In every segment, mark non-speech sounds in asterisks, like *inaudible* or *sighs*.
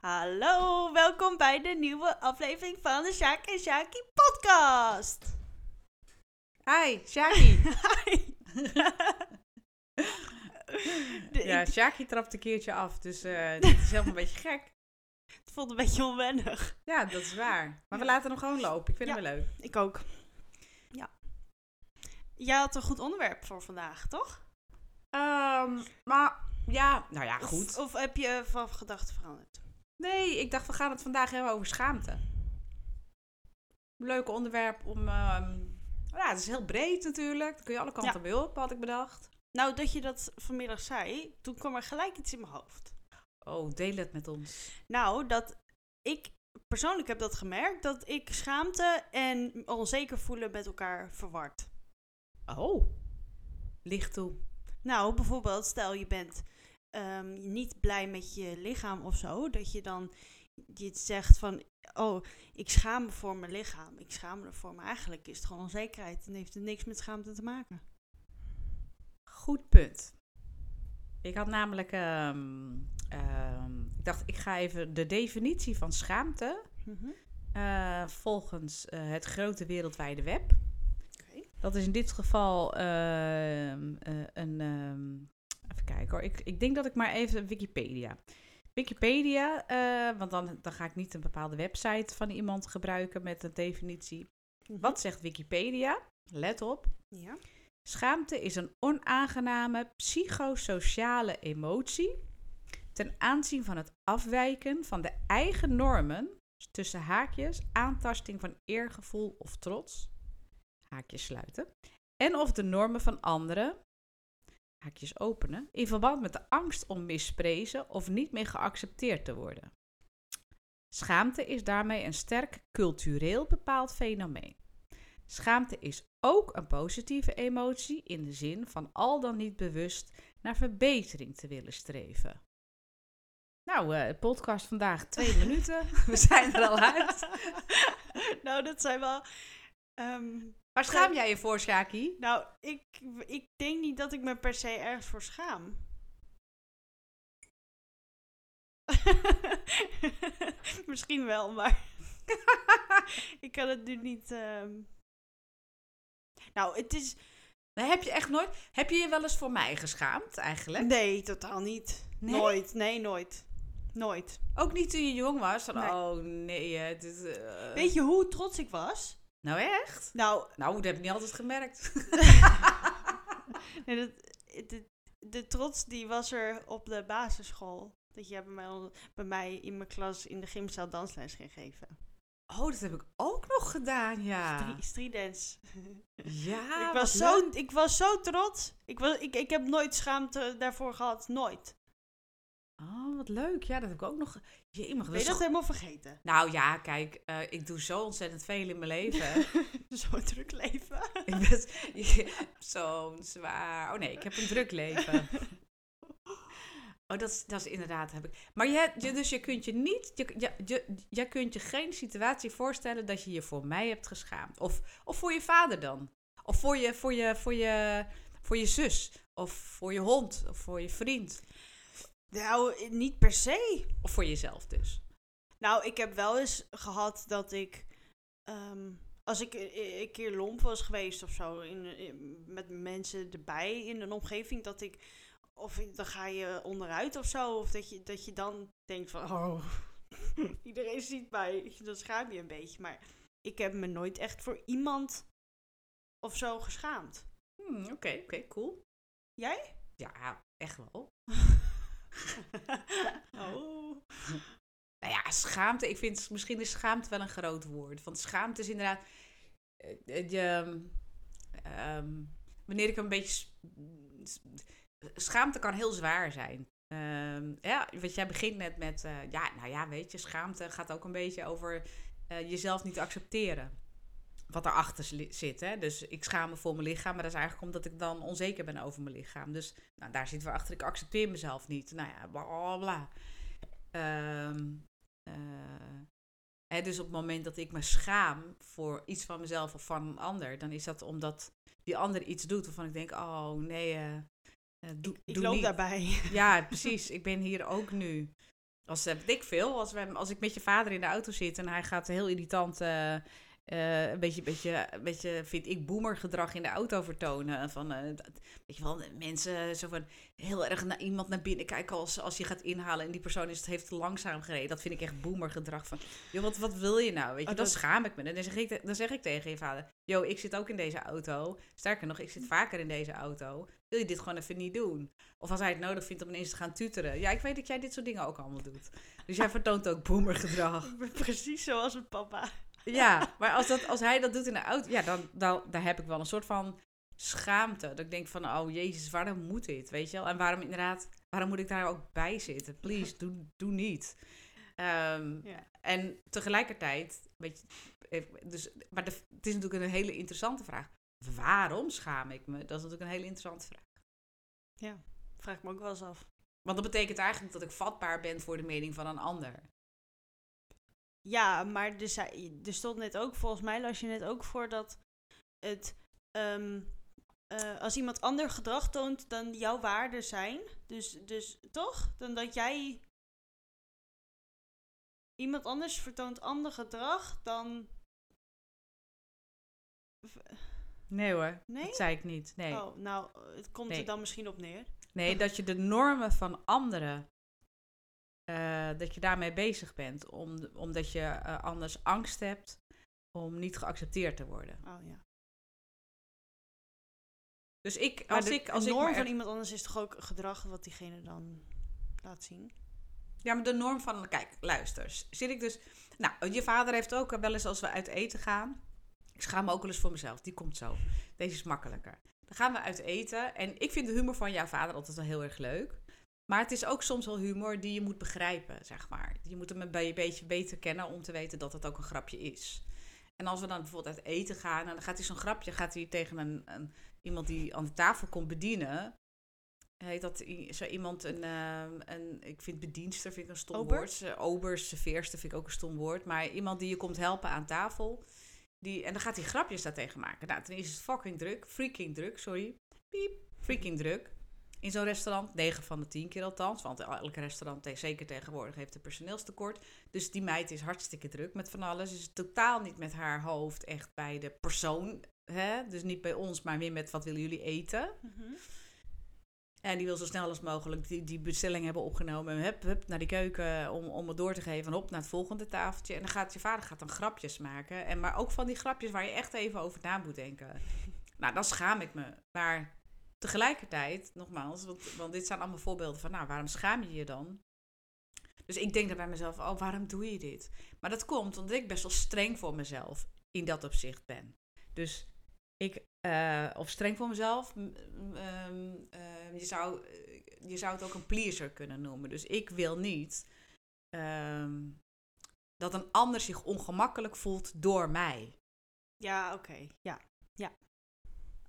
Hallo, welkom bij de nieuwe aflevering van de Sjaak en Sjaki podcast. Hi. *laughs* *laughs* De- ja, Shaki trapt een keertje af, dus eh *laughs* dit is helemaal een beetje gek. Het voelt een beetje onwennig. Ja, dat is waar. Maar we laten hem gewoon lopen. Ik vind Ja. hem wel leuk. Ik ook. Ja. Jij had een goed onderwerp voor vandaag, toch? Ehm, maar ja, nou ja, Of- goed. Of, heb je van gedachten veranderd? Nee, ik dacht we gaan het vandaag hebben over schaamte. Leuk onderwerp om... ehm, ja, het is heel breed natuurlijk. Daar kun je alle kanten Ja. op, had ik bedacht. Nou, dat je dat vanmiddag zei, toen kwam er gelijk iets in mijn hoofd. Oh, deel het met ons. Nou, dat ik persoonlijk heb dat gemerkt, dat ik schaamte en onzeker voelen met elkaar verward. Oh. Licht toe. Nou, bijvoorbeeld, stel je bent ehm, niet blij met je lichaam of zo, dat je dan je zegt van, oh, ik schaam me voor mijn lichaam, ik schaam me ervoor, maar eigenlijk is het gewoon onzekerheid en heeft het niks met schaamte te maken. Goed punt. Ik had namelijk, ehm, ehm, ik dacht, ik ga even de definitie van schaamte Mhm. eh, volgens eh, het grote wereldwijde web. Dat is in dit geval eh, een, kijken hoor, ik, ik denk dat ik maar even Wikipedia. Wikipedia, eh, want dan, dan ga ik niet een bepaalde website van iemand gebruiken met een definitie. Wat zegt Wikipedia? Let op. Ja. Schaamte is een onaangename psychosociale emotie ten aanzien van het afwijken van de eigen normen tussen haakjes, aantasting van eergevoel of trots, haakjes sluiten, en of de normen van anderen, haakjes openen, in verband met de angst om misprezen of niet meer geaccepteerd te worden. Schaamte is daarmee een sterk cultureel bepaald fenomeen. Schaamte is ook een positieve emotie in de zin van al dan niet bewust naar verbetering te willen streven. Nou, eh podcast vandaag twee *laughs* minuten. We zijn er al uit. *laughs* nou, dat zijn wel... ehm, Waar schaam jij je voor, Shaki? nou, ik, ik denk niet dat ik me per se ergens voor schaam. *laughs* Misschien wel, maar *laughs* ik kan het nu niet. ehm. Nou, het is. Heb je echt nooit... Heb je je wel eens voor mij geschaamd, eigenlijk? Nee, totaal niet. Nee? Nooit, nee, nooit. Nooit. Ook niet toen je jong was? Van, Nee. oh nee, eh, dit, eh. Weet je hoe trots ik was? Nou echt? Nou, Nou, dat heb ik niet altijd gemerkt. *laughs* nee, dat, de, de trots die was er op de basisschool. Dat jij bij mij, bij mij in mijn klas in de gymzaal dansles ging geven. Oh, dat heb ik ook nog gedaan, ja. Street, street dance. Ja, ik, was zo, ik was zo trots. Ik, was, ik, ik heb nooit schaamte daarvoor gehad. Nooit. Oh, wat leuk. Ja, dat heb ik ook nog. Dat Ben is je dat toch- helemaal vergeten? Nou ja, kijk, eh, ik doe zo ontzettend veel in mijn leven. *laughs* Zo'n druk leven. *laughs* ik ben *laughs* zo'n zwaar. Oh nee, ik heb een druk leven. Oh, dat is, dat is inderdaad heb ik. Maar je, je, dus je kunt je niet, je, je, je, je kunt je geen situatie voorstellen dat je je voor mij hebt geschaamd. Of, of voor je vader dan. Of voor je, voor je, voor je, voor je zus. Of voor je hond. Of voor je vriend. Nou, niet per se. Of voor jezelf dus. Nou, ik heb wel eens gehad dat ik. ehm, als ik een een keer lomp was geweest of zo, in, in- met mensen erbij in een omgeving, dat ik. Of dan ga je onderuit of zo. Of dat je, dat je dan denkt van. Oh, *laughs* iedereen ziet mij. Dan schaam je een beetje. Maar ik heb me nooit echt voor iemand of zo geschaamd. Hmm, Oké, oké, cool. Jij? Ja, echt wel. *laughs* *laughs* oh. Nou ja, schaamte. Ik vind misschien is schaamte wel een groot woord. Want schaamte is inderdaad. eh, eh, ehm, wanneer ik een beetje. Schaamte kan heel zwaar zijn. Ehm, ja, want jij begint net met. eh, ja, nou ja, weet je, schaamte gaat ook een beetje over jezelf niet accepteren. Wat erachter zit. Hè? Dus ik schaam me voor mijn lichaam, maar dat is eigenlijk omdat ik dan onzeker ben over mijn lichaam. Dus nou, daar zit weer achter. Ik accepteer mezelf niet. Nou ja, bla bla. Ehm, eh, hè, dus op het moment dat ik me schaam voor iets van mezelf of van een ander, dan is dat omdat die ander iets doet waarvan ik denk, oh nee, eh, eh, doe, Ik doe loop niet. daarbij. *laughs* Ja, precies. Ik ben hier ook nu. Als uh, ik veel, als, wij, als ik met je vader in de auto zit en hij gaat heel irritant uh, uh, een beetje, beetje, beetje, vind ik, boomergedrag in de auto vertonen. Van, uh, weet je wel, mensen zo van heel erg naar iemand naar binnen kijken als, als je gaat inhalen en die persoon is, heeft langzaam gereden. Dat vind ik echt boomergedrag van, joh, wat, wat wil je nou? Weet je, oh, dan schaam ik me. Dan zeg ik, dan zeg ik tegen je vader, joh, ik zit ook in deze auto. Sterker nog, ik zit vaker in deze auto. Wil je dit gewoon even niet doen? Of als hij het nodig vindt om ineens te gaan tuteren. Ja, ik weet dat jij dit soort dingen ook allemaal doet. Dus jij vertoont ook boomergedrag. *laughs* Precies zoals mijn papa. Ja, maar als, dat, als hij dat doet in de auto, ja, dan, dan daar heb ik wel een soort van schaamte. Dat ik denk van, oh jezus, waarom moet dit, weet je wel? En waarom inderdaad, waarom moet ik daar ook bij zitten? Please, doe, doe niet. Um, ja. En tegelijkertijd, weet je, dus, maar de, het is natuurlijk een hele interessante vraag. Waarom schaam ik me? Dat is natuurlijk een hele interessante vraag. Ja, vraag ik me ook wel eens af. Want dat betekent eigenlijk dat ik vatbaar ben voor de mening van een ander. Ja, maar er, zei, er stond net ook, volgens mij las je net ook voor dat het. Um, uh, als iemand ander gedrag toont dan jouw waarden zijn. Dus, dus toch? Dan dat jij. Iemand anders vertoont ander gedrag dan. Nee hoor, nee? dat zei ik niet. Nee. Oh, nou, het komt er dan misschien op neer. Nee, dat je de normen van anderen uh, dat je daarmee bezig bent. Om, omdat je uh, anders angst hebt om niet geaccepteerd te worden. Oh ja. Dus ik, als de, ik. Als de norm ik van iemand anders is toch ook gedrag wat diegene dan laat zien? Ja, maar de norm van. Kijk, luister. Zit ik dus. Nou, je vader heeft ook wel eens als we uit eten gaan. Ik schaam me ook wel eens voor mezelf. Die komt zo. Deze is makkelijker. Dan gaan we uit eten. En ik vind de humor van jouw vader altijd wel heel erg leuk. Maar het is ook soms wel humor die je moet begrijpen, zeg maar. Je moet hem een beetje beter kennen om te weten dat het ook een grapje is. En als we dan bijvoorbeeld uit eten gaan, en dan gaat hij zo'n grapje gaat hij tegen een, een, iemand die aan de tafel komt bedienen. Heet dat zo iemand een, uh, een ik vind bedienster vind ik een stom Ober? woord. Obers, serveerster vind ik ook een stom woord. Maar iemand die je komt helpen aan tafel. Die, en dan gaat hij grapjes daartegen maken. Nou, ten eerste is het fucking druk. Freaking druk, sorry. Piep. Freaking druk in zo'n restaurant. 9 van de 10 keer althans. Want elk restaurant, zeker tegenwoordig, heeft een personeelstekort. Dus die meid is hartstikke druk met van alles. Is totaal niet met haar hoofd echt bij de persoon. Hè? Dus niet bij ons, maar meer met wat willen jullie eten. Mhm. En die wil zo snel als mogelijk die, die bestelling hebben opgenomen. Hup, hup, naar die keuken om, om het door te geven. En op naar het volgende tafeltje. En dan gaat je vader gaat dan grapjes maken. En, maar ook van die grapjes waar je echt even over na moet denken. *laughs* nou, dan schaam ik me. Maar tegelijkertijd, nogmaals, want, want dit zijn allemaal voorbeelden van, nou, waarom schaam je je dan? Dus ik denk dan bij mezelf, oh, waarom doe je dit? Maar dat komt omdat ik best wel streng voor mezelf in dat opzicht ben. Dus ik, uh, of streng voor mezelf, ehm, eh, je, zou, je zou het ook een pleaser kunnen noemen. Dus ik wil niet ehm, dat een ander zich ongemakkelijk voelt door mij. Ja, oké. Ja, ja.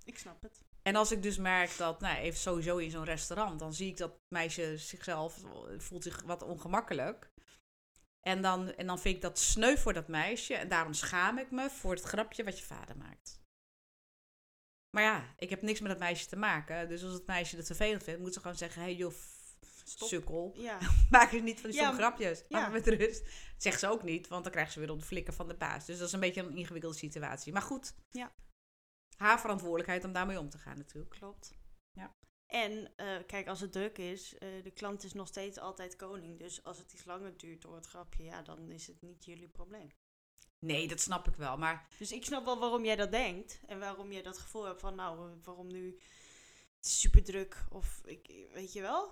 Ik snap het. En als ik dus merk dat, nou, even sowieso in zo'n restaurant, dan zie ik dat meisje zichzelf voelt zich wat ongemakkelijk. En dan, en dan vind ik dat sneu voor dat meisje. En daarom schaam ik me voor het grapje wat je vader maakt. Maar ja, ik heb niks met dat meisje te maken. Dus als het meisje dat vervelend vindt, moet ze gewoon zeggen: hey joh, Stop. sukkel. Ja. *laughs* Maak er niet van die ja, grapjes. Ja. Laat met rust. Dat zegt ze ook niet, want dan krijgt ze weer op de flikken van de baas. Dus dat is een beetje een ingewikkelde situatie. Maar goed, ja haar verantwoordelijkheid om daarmee om te gaan natuurlijk. Klopt. Ja. En uh, kijk, als het druk is, uh, de klant is nog steeds altijd koning. Dus als het iets langer duurt door het grapje, ja, dan is het niet jullie probleem. Nee, dat snap ik wel. Maar... Dus ik snap wel waarom jij dat denkt. En waarom jij dat gevoel hebt van, nou, waarom nu? Het is super druk. Of ik, weet je wel,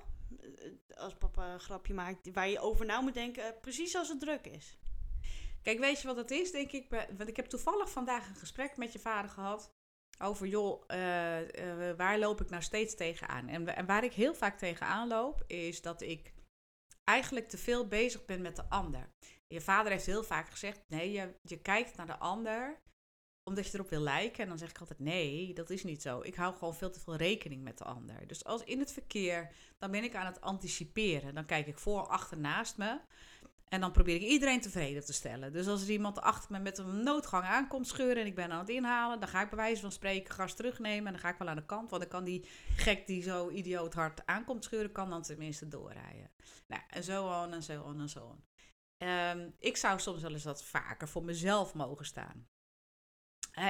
als papa een grapje maakt waar je over na moet denken, precies als het druk is. Kijk, weet je wat het is, denk ik? Want ik heb toevallig vandaag een gesprek met je vader gehad. Over, joh, uh, waar loop ik nou steeds tegenaan? En, en waar ik heel vaak tegenaan loop, is dat ik eigenlijk te veel bezig ben met de ander. Je vader heeft heel vaak gezegd, nee, je, je kijkt naar de ander omdat je erop wil lijken. En dan zeg ik altijd, nee, dat is niet zo. Ik hou gewoon veel te veel rekening met de ander. Dus als in het verkeer, dan ben ik aan het anticiperen. Dan kijk ik voor, achter, naast me. En dan probeer ik iedereen tevreden te stellen. Dus als er iemand achter me met een noodgang aankomt scheuren en ik ben aan het inhalen, dan ga ik bij wijze van spreken gas terugnemen en dan ga ik wel aan de kant. Want dan kan die gek die zo idioot hard aankomt scheuren, kan dan tenminste doorrijden. Nou, en zo on en zo on en zo on. Ehm, ik zou soms wel eens wat vaker voor mezelf mogen staan.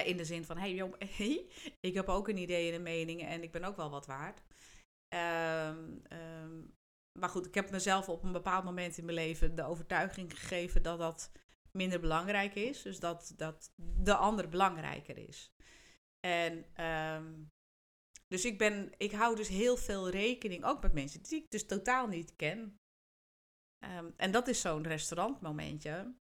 In de zin van, hey, *laughs* hey, ik heb ook een idee en een mening en ik ben ook wel wat waard. Ehm, maar goed, ik heb mezelf op een bepaald moment in mijn leven de overtuiging gegeven dat dat minder belangrijk is. Dus dat, dat de ander belangrijker is. En ehm, dus ik, ben, ik hou dus heel veel rekening, ook met mensen die ik dus totaal niet ken. Ehm, en dat is zo'n restaurantmomentje.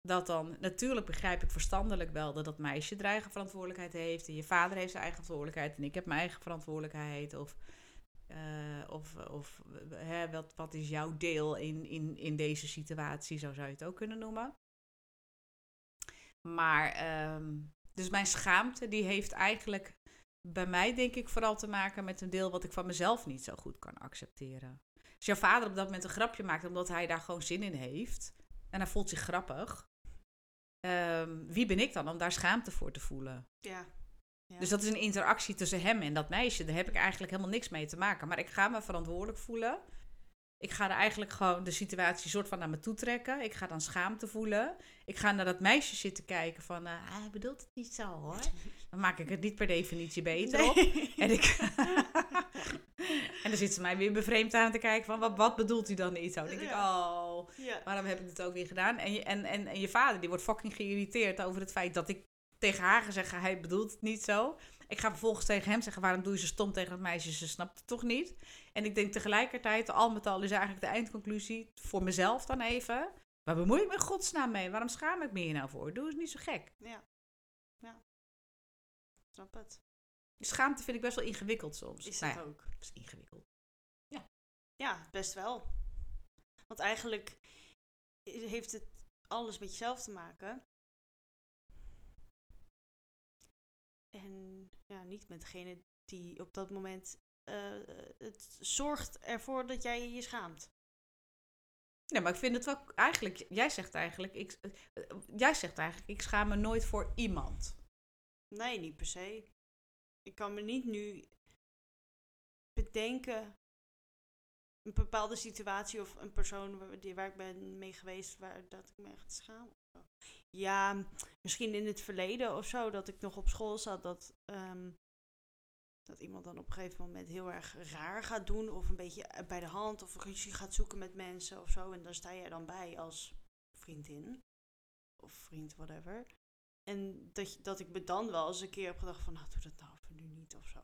Dat dan, natuurlijk begrijp ik verstandelijk wel dat dat meisje er eigen verantwoordelijkheid heeft. En je vader heeft zijn eigen verantwoordelijkheid en ik heb mijn eigen verantwoordelijkheid. Of uh, of of hè, wat, wat is jouw deel in, in, in deze situatie, zo zou je het ook kunnen noemen. Maar, um, dus mijn schaamte, die heeft eigenlijk bij mij, denk ik, vooral te maken met een deel wat ik van mezelf niet zo goed kan accepteren. Als jouw vader op dat moment een grapje maakt omdat hij daar gewoon zin in heeft en hij voelt zich grappig, um, wie ben ik dan om daar schaamte voor te voelen? Ja. Dus dat is een interactie tussen hem en dat meisje. Daar heb ik eigenlijk helemaal niks mee te maken. Maar ik ga me verantwoordelijk voelen. Ik ga er eigenlijk gewoon de situatie soort van naar me toe trekken. Ik ga dan schaamte voelen. Ik ga naar dat meisje zitten kijken van... Uh, hij bedoelt het niet zo hoor. *laughs* Dan maak ik het niet per definitie beter op. En, ik *laughs* en dan zit ze mij weer bevreemd aan te kijken van... Wat, wat bedoelt hij dan niet zo? Dan denk ik, oh, waarom heb ik het ook weer gedaan? En je, en, en, en je vader die wordt fucking geïrriteerd over het feit dat ik tegen haar zeggen, hij bedoelt het niet zo. Ik ga vervolgens tegen hem zeggen, waarom doe je zo stom tegen het meisje? Ze snapt het toch niet. En ik denk tegelijkertijd, al met al is eigenlijk de eindconclusie, voor mezelf dan even. Waar bemoei ik me godsnaam mee? Waarom schaam ik me hier nou voor? Doe eens niet zo gek. Ja. Ja. Snap het. Schaamte vind ik best wel ingewikkeld soms. Is dat nou ook? is ingewikkeld. Ja. Ja, best wel. Want eigenlijk heeft het alles met jezelf te maken. En ja, niet met degene die op dat moment uh, het zorgt ervoor dat jij je schaamt. Ja, maar ik vind het wel eigenlijk, jij zegt eigenlijk, ik, uh, jij zegt eigenlijk, ik schaam me nooit voor iemand. Nee, niet per se. Ik kan me niet nu bedenken een bepaalde situatie of een persoon waar, die, waar ik ben mee geweest, waar dat ik me echt schaam. Ja, misschien in het verleden of zo, dat ik nog op school zat, dat, um, dat iemand dan op een gegeven moment heel erg raar gaat doen, of een beetje bij de hand, of ruzie gaat zoeken met mensen of zo. En daar sta jij dan bij als vriendin, of vriend, whatever. En dat, dat ik me dan wel eens een keer heb gedacht van, nou, doe dat nou even nu niet of zo.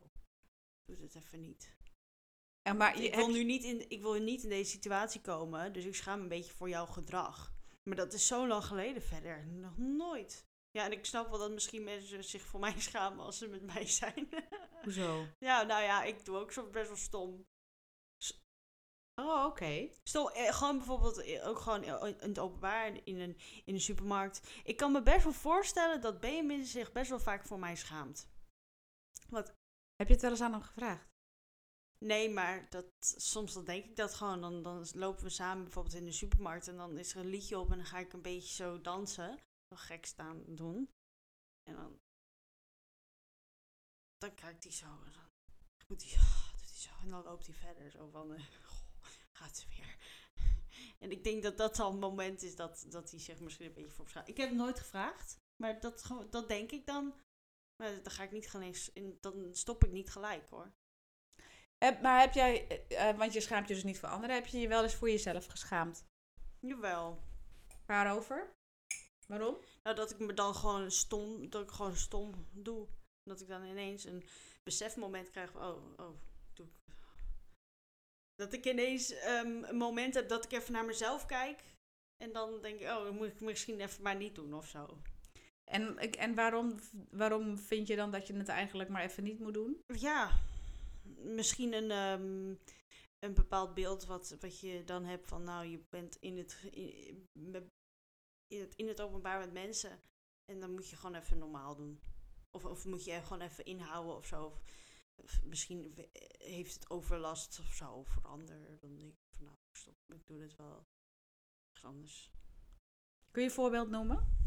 Doe het even niet. En maar ik, wil nu niet in, ik wil niet in deze situatie komen, dus ik schaam me een beetje voor jouw gedrag. Maar dat is zo lang geleden verder. Nog nooit. Ja, en ik snap wel dat misschien mensen zich voor mij *laughs* schamen als ze met mij zijn. *laughs* Hoezo? Ja, nou ja, ik doe ook zo best wel stom. Oh, oké. Stom, eh, gewoon bijvoorbeeld, eh, ook gewoon in het openbaar, in een, in een supermarkt. Ik kan me best wel voorstellen dat Benjamin zich best wel vaak voor mij schaamt. Wat? Heb je het wel eens aan hem gevraagd? Nee, maar dat, soms dan denk ik dat gewoon. Dan, dan lopen we samen bijvoorbeeld in de supermarkt en dan is er een liedje op en dan ga ik een beetje zo dansen. Zo gek staan doen. En dan, dan kijkt hij zo. En dan moet hij, hij zo. En dan loopt hij verder. Zo van, uh, gaat ze weer. *laughs* En ik denk dat dat al een moment is dat, dat hij zich misschien een beetje voor schaamt. Ik heb het nooit gevraagd, maar dat, dat denk ik dan. Maar dan ga ik niet eens, dan stop ik niet gelijk hoor. Maar heb jij, eh, eh, want je schaamt je dus niet voor anderen, heb je je wel eens voor jezelf geschaamd? Jawel. Waarover? Waarom? Nou, dat ik me dan gewoon stom, dat ik gewoon stom doe. Dat ik dan ineens een besefmoment krijg van, oh, oh, doe ik. Dat ik ineens um, een moment heb dat ik even naar mezelf kijk. En dan denk ik, oh, dat moet ik misschien even maar niet doen of zo. En, en waarom, waarom vind je dan dat je het eigenlijk maar even niet moet doen? Ja, misschien een, um, een bepaald beeld wat, wat je dan hebt van, nou, je bent in het, in, in, het, in het openbaar met mensen. En dan moet je gewoon even normaal doen. Of, of moet je gewoon even inhouden of zo. Of, misschien heeft het overlast of zo voor ander. Dan denk ik van, nou, stop, ik doe dit wel. anders. Kun je een voorbeeld noemen?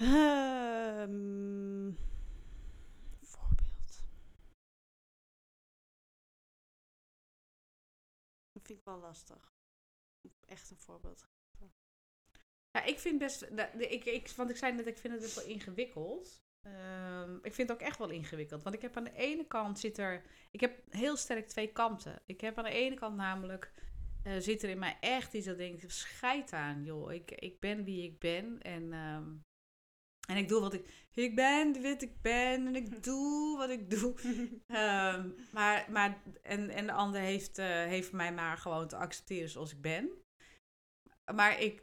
Ehm, voorbeeld. Dat vind ik wel lastig. Echt een voorbeeld. Ja, ik vind best. Ik, ik, want ik zei net, ik vind het best wel ingewikkeld. Ehm, ik vind het ook echt wel ingewikkeld. Want ik heb aan de ene kant zit er. Ik heb heel sterk twee kanten. Ik heb aan de ene kant namelijk. eh, zit er in mij echt iets dat denkt: scheid aan, joh. Ik, ik ben wie ik ben. En, ehm, en ik doe wat ik. Ik ben wie ik ben. En ik *laughs* doe wat ik doe. Ehm, maar, maar, en, en de ander heeft, eh, heeft mij maar gewoon te accepteren zoals ik ben. Maar ik,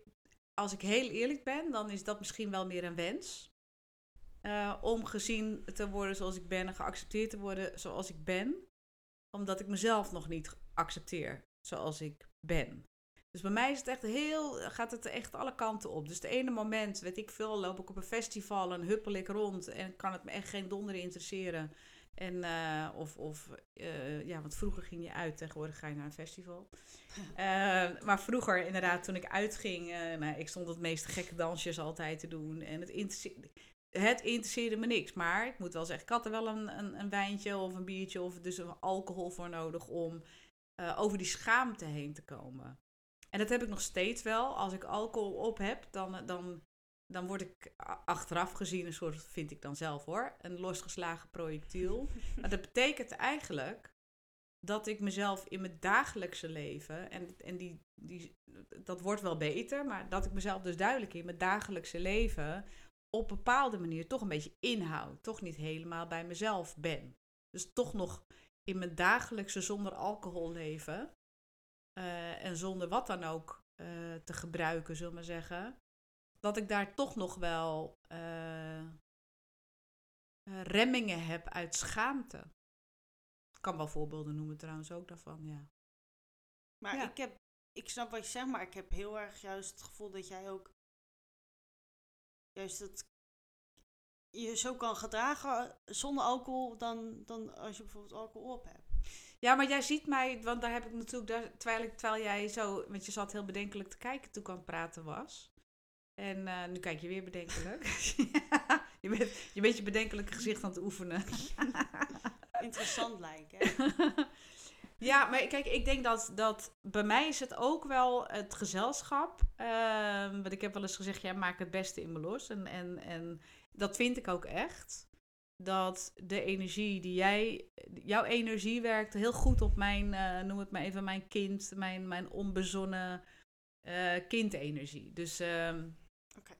als ik heel eerlijk ben, dan is dat misschien wel meer een wens. Eh, om gezien te worden zoals ik ben en geaccepteerd te worden zoals ik ben. Omdat ik mezelf nog niet accepteer zoals ik ben. Dus bij mij is het echt heel, gaat het echt alle kanten op. Dus het ene moment, weet ik veel, loop ik op een festival en huppel ik rond en kan het me echt geen donder interesseren. En, eh, of, of eh, ja, want vroeger ging je uit, tegenwoordig ga je naar een festival. *laughs* Eh, maar vroeger, inderdaad, toen ik uitging, nou, ik stond het meeste gekke dansjes altijd te doen. En het, interesseerde, het interesseerde me niks. Maar ik moet wel zeggen, ik had er wel een, een, een wijntje of een biertje of dus een alcohol voor nodig om over die schaamte heen te komen. En dat heb ik nog steeds wel. Als ik alcohol op heb, dan, dan, dan word ik achteraf gezien een soort, vind ik dan zelf hoor, een losgeslagen projectiel. *laughs* maar dat betekent eigenlijk dat ik mezelf in mijn dagelijkse leven, en, en die, die, dat wordt wel beter, maar dat ik mezelf dus duidelijk in mijn dagelijkse leven op een bepaalde manier toch een beetje inhoud. Toch niet helemaal bij mezelf ben. Dus toch nog in mijn dagelijkse zonder alcohol leven. Eh, en zonder wat dan ook eh, te gebruiken, zullen we maar zeggen. Dat ik daar toch nog wel eh, remmingen heb uit schaamte. Ik kan wel voorbeelden noemen trouwens ook daarvan, ja. Maar Ja. ik heb, ik snap wat je zegt, maar ik heb heel erg juist het gevoel dat jij ook juist dat je zo kan gedragen zonder alcohol dan, dan als je bijvoorbeeld alcohol op hebt. Ja, maar jij ziet mij, want daar heb ik natuurlijk, daar, terwijl, ik, terwijl jij zo, want je zat heel bedenkelijk te kijken toen ik aan het praten was. En eh, nu kijk je weer bedenkelijk. *laughs* *laughs* je, bent, je bent je bedenkelijke gezicht aan het oefenen. *laughs* Interessant lijken. hè? ja, maar kijk, ik denk dat, dat bij mij is het ook wel het gezelschap. Ehm, want ik heb wel eens gezegd, jij maakt het beste in me los. En, en, en dat vind ik ook echt. Dat de energie die jij, jouw energie werkt heel goed op mijn, eh, noem het maar even, mijn kind, mijn, mijn onbezonnen eh kindenergie. Dus, Oké.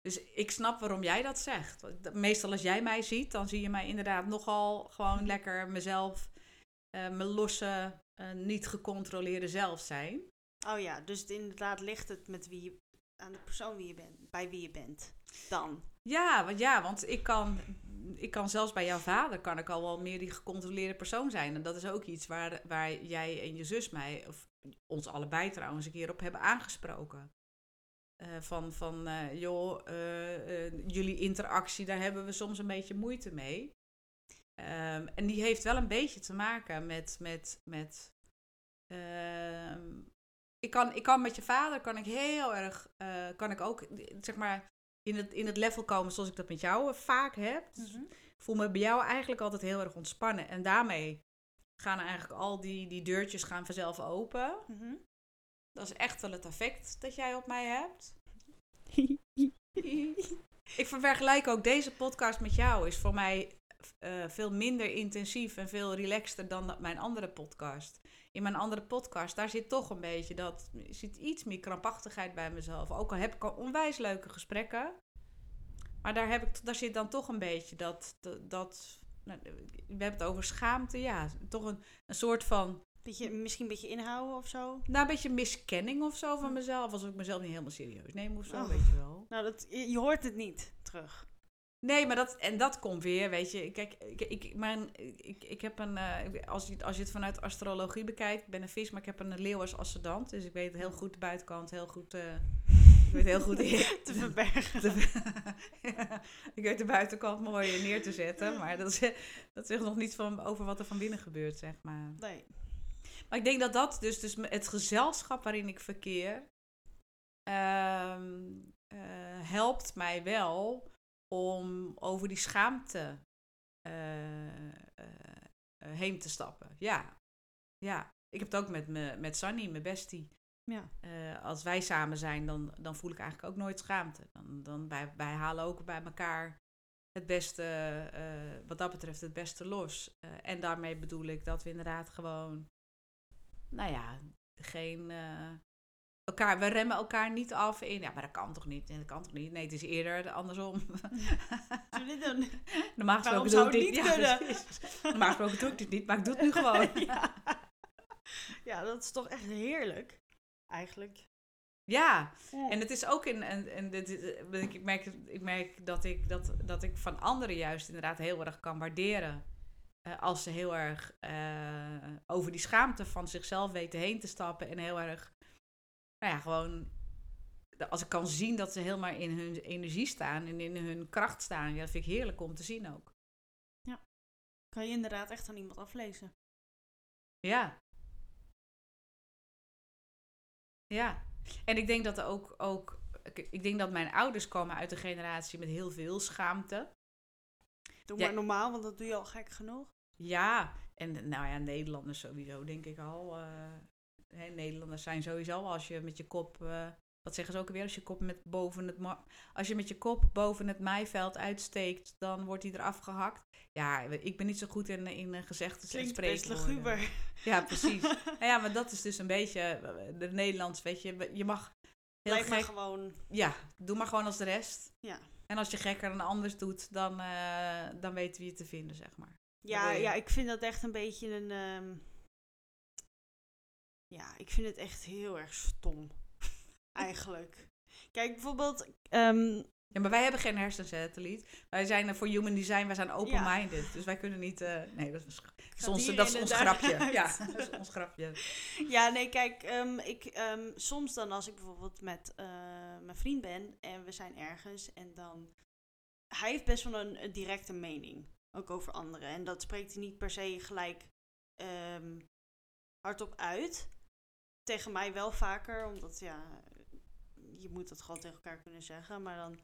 dus ik snap waarom jij dat zegt. Meestal als jij mij ziet, dan zie je mij inderdaad nogal gewoon lekker mezelf, eh, mijn losse, niet gecontroleerde zelf zijn. Oh ja, dus het inderdaad ligt het met wie je, aan de persoon wie je bent, bij wie je bent. Dan. Ja, want, ja, want ik kan, ik kan zelfs bij jouw vader kan ik al wel meer die gecontroleerde persoon zijn. En dat is ook iets waar, waar jij en je zus mij, of ons allebei trouwens, een keer op hebben aangesproken. Eh, van, van eh, joh, eh, jullie interactie, daar hebben we soms een beetje moeite mee. Ehm, en die heeft wel een beetje te maken met, met, met ehm, ik, kan, ik kan met je vader, kan ik heel erg, kan ik ook, zeg maar, in het, in het level komen zoals ik dat met jou eh, vaak heb. Dus ik voel me bij jou eigenlijk altijd heel erg ontspannen. En daarmee gaan eigenlijk al die, die deurtjes gaan vanzelf open. Mhm. Dat is echt wel het effect dat jij op mij hebt. *laughs* ik vergelijk ook deze podcast met jou. Is voor mij eh, veel minder intensief en veel relaxter dan dat- mijn andere podcast. In mijn andere podcast, daar zit toch een beetje dat, zit iets meer krampachtigheid bij mezelf. Ook al heb ik al onwijs leuke gesprekken. Maar daar, heb ik, daar zit dan toch een beetje dat, dat, dat nou, we hebben het over schaamte, ja. Toch een, een soort van Beetje, misschien een beetje inhouden of zo. nou, een beetje miskenning of zo van mezelf. Alsof ik mezelf niet helemaal serieus neem of zo, Oh. weet je wel. Nou, dat, je, je hoort het niet terug. Nee, maar dat, en dat komt weer, weet je. Kijk, ik, ik, mijn, ik, ik heb een, eh, als, je, als je het vanuit astrologie bekijkt, ik ben een vis, maar ik heb een leeuw als ascendant. Dus ik weet heel goed de buitenkant, heel goed, eh, ik weet heel goed *laughs* Te verbergen. te- *laughs* ik weet de buitenkant mooi neer te zetten, maar dat, is, dat zegt nog niet van, over wat er van binnen gebeurt, zeg maar. Nee. Maar ik denk dat dat dus, dus het gezelschap waarin ik verkeer, ehm, eh, helpt mij wel om over die schaamte eh, eh, heen te stappen. Ja, ja. Ik heb het ook met, me, met Sunny, mijn bestie. Ja. Eh, als wij samen zijn, dan, dan voel ik eigenlijk ook nooit schaamte. Dan, dan wij, wij halen ook bij elkaar het beste, wat dat betreft, het beste los. En daarmee bedoel ik dat we inderdaad gewoon, nou ja, geen. Eh, elkaar, we remmen elkaar niet af in. Ja, maar dat kan toch niet? Nee, dat kan toch niet? Nee, het is eerder andersom. *laughs* Zullen we doen? Normaal gesproken zou doe ik niet dit. kunnen? precies. Normaal gesproken doe ik dit niet, maar ik doe het nu gewoon. *laughs* ja. ja, dat is toch echt heerlijk. Eigenlijk. Ja, Ja. En het is ook in. En, en dit, dit- ik, ik merk, ik merk dat, ik, dat, dat ik van anderen juist inderdaad heel erg kan waarderen. eh, als ze heel erg eh, over die schaamte van zichzelf weten heen te stappen. En heel erg. Nou ja, gewoon. Als ik kan zien dat ze helemaal in hun energie staan en in hun kracht staan. Ja, dat vind ik heerlijk om te zien ook. Kan je inderdaad echt aan iemand aflezen. Ja. Ja. En ik denk dat er ook, ook ik, denk dat mijn ouders komen uit een generatie met heel veel schaamte. Doe Ja. maar normaal, want dat doe je al gek genoeg. Ja, en nou ja, Nederlanders sowieso, denk ik al. eh, hè, Nederlanders zijn sowieso als je met je kop, eh, wat zeggen ze ook alweer, als je kop met boven het, als je met je kop boven het maaiveld uitsteekt, dan wordt die eraf gehakt. Ja, ik ben niet zo goed in, in gezegdes en Klinkt best luguber. Ja, precies. *laughs* nou ja, maar dat is dus een beetje eh, de Nederlands, weet je. Je mag heel Blijf maar gewoon. Ja, doe maar gewoon als de rest. Ja. En als je gekker dan anders doet, dan, eh, dan weten we je te vinden, zeg maar. Ja, ja, ik vind dat echt een beetje een. ehm, Ja, ik vind het echt heel erg stom. *laughs* Eigenlijk. Kijk, bijvoorbeeld. ehm, Ja, maar wij hebben geen hersensatelliet. Wij zijn voor human design, wij zijn open-minded. Dus wij kunnen niet... eh, nee, dat is, dat ons, dat is ons grapje. *laughs* uit. Ja, dat is ons grapje. Ja, nee, kijk, ehm, ik, ehm, soms dan als ik bijvoorbeeld met eh, mijn vriend ben en we zijn ergens en dan... Hij heeft best wel een, een directe mening, ook over anderen. En dat spreekt hij niet per se gelijk hardop uit. Tegen mij wel vaker, omdat ja, je moet dat gewoon tegen elkaar kunnen zeggen. Maar dan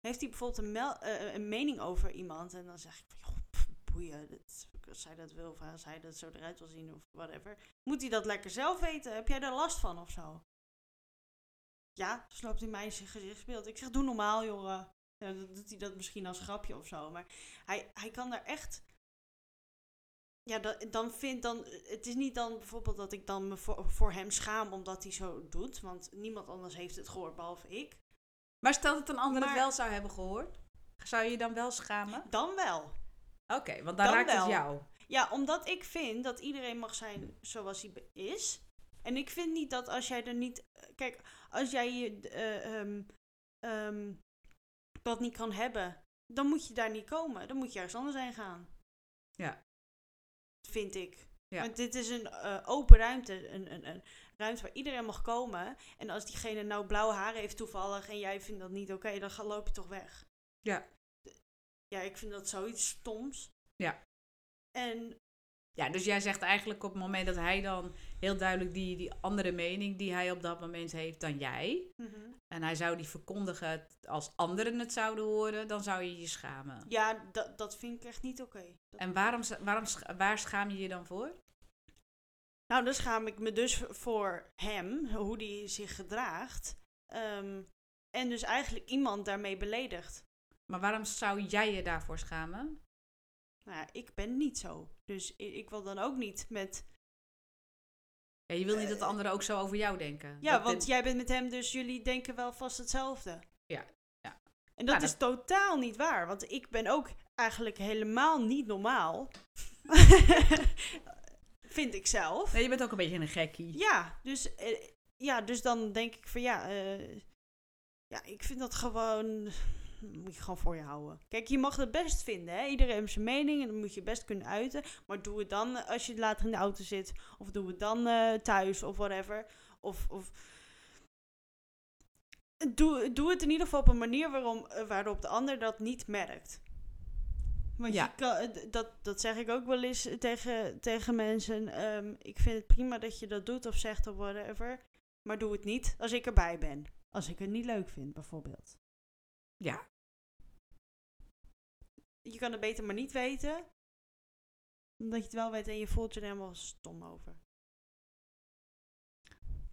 heeft hij bijvoorbeeld een, eh, een mening over iemand en dan zeg ik van, joh, boeien, dat, als hij dat wil of als hij dat zo eruit wil zien of whatever. Moet hij dat lekker zelf weten? Heb jij daar last van of zo? Ja, dus loopt hij mij in zijn. Ik zeg, doe normaal, jongen. Ja, dan doet hij dat misschien als grapje of zo. Maar hij, hij kan daar echt... Ja, dan, dan vind dan... Het is niet dan bijvoorbeeld dat ik dan me voor, voor hem schaam omdat hij zo doet. Want niemand anders heeft het gehoord behalve ik. Maar stel dat een ander Maar- het wel zou hebben gehoord. Zou je je dan wel schamen? Dan wel. Oké, want dan, Dan raakt wel. het jou. Ja, omdat ik vind dat iedereen mag zijn zoals hij is. En ik vind niet dat als jij er niet. Kijk, als jij je, eh, ehm, ehm, dat niet kan hebben, dan moet je daar niet komen. Dan moet je ergens anders heen gaan. Ja. Vind ik. Ja. Want dit is een eh, open ruimte. Een, een, een ruimte waar iedereen mag komen. En als diegene nou blauwe haren heeft toevallig en jij vindt dat niet oké, dan ga, loop je toch weg. Ja. Ja, ik vind dat zoiets stoms. Ja. En Ja, dus jij zegt eigenlijk op het moment dat hij dan heel duidelijk die, die andere mening die hij op dat moment heeft dan jij. mhm. En hij zou die verkondigen als anderen het zouden horen, dan zou je je schamen. Ja, dat, dat vind ik echt niet oké. En waarom, waarom, waar schaam je je dan voor? Nou, dan schaam ik me dus voor hem, hoe die zich gedraagt. Ehm, en dus eigenlijk iemand daarmee beledigt. Maar waarom zou jij je daarvoor schamen? Nou ja, ik ben niet zo. Dus ik wil dan ook niet met... Ja, je wil niet dat de anderen ook zo over jou denken. Ja, Dat want jij bent met hem, dus jullie denken wel vast hetzelfde. Ja, ja. En dat is totaal niet waar. Want ik ben ook eigenlijk helemaal niet normaal. *laughs* Vind ik zelf. Nee, je bent ook een beetje een gekkie. Ja, dus, eh, ja, dus dan denk ik van ja, eh, ja, ik vind dat gewoon, moet je gewoon voor je houden. Kijk, je mag het best vinden, hè? iedereen heeft zijn mening en dan moet je best kunnen uiten. Maar doe het dan als je later in de auto zit, of doe het dan eh, thuis of whatever. Of, of doe, doe het in ieder geval op een manier waarom, eh, waarop de ander dat niet merkt. Want Ja. je kan, eh, dat, dat zeg ik ook wel eens tegen, tegen mensen. Ehm, ik vind het prima dat je dat doet of zegt of whatever. Maar doe het niet als ik erbij ben. Als ik het niet leuk vind, bijvoorbeeld. Ja. Je kan het beter maar niet weten. Omdat je het wel weet en je voelt je er helemaal stom over.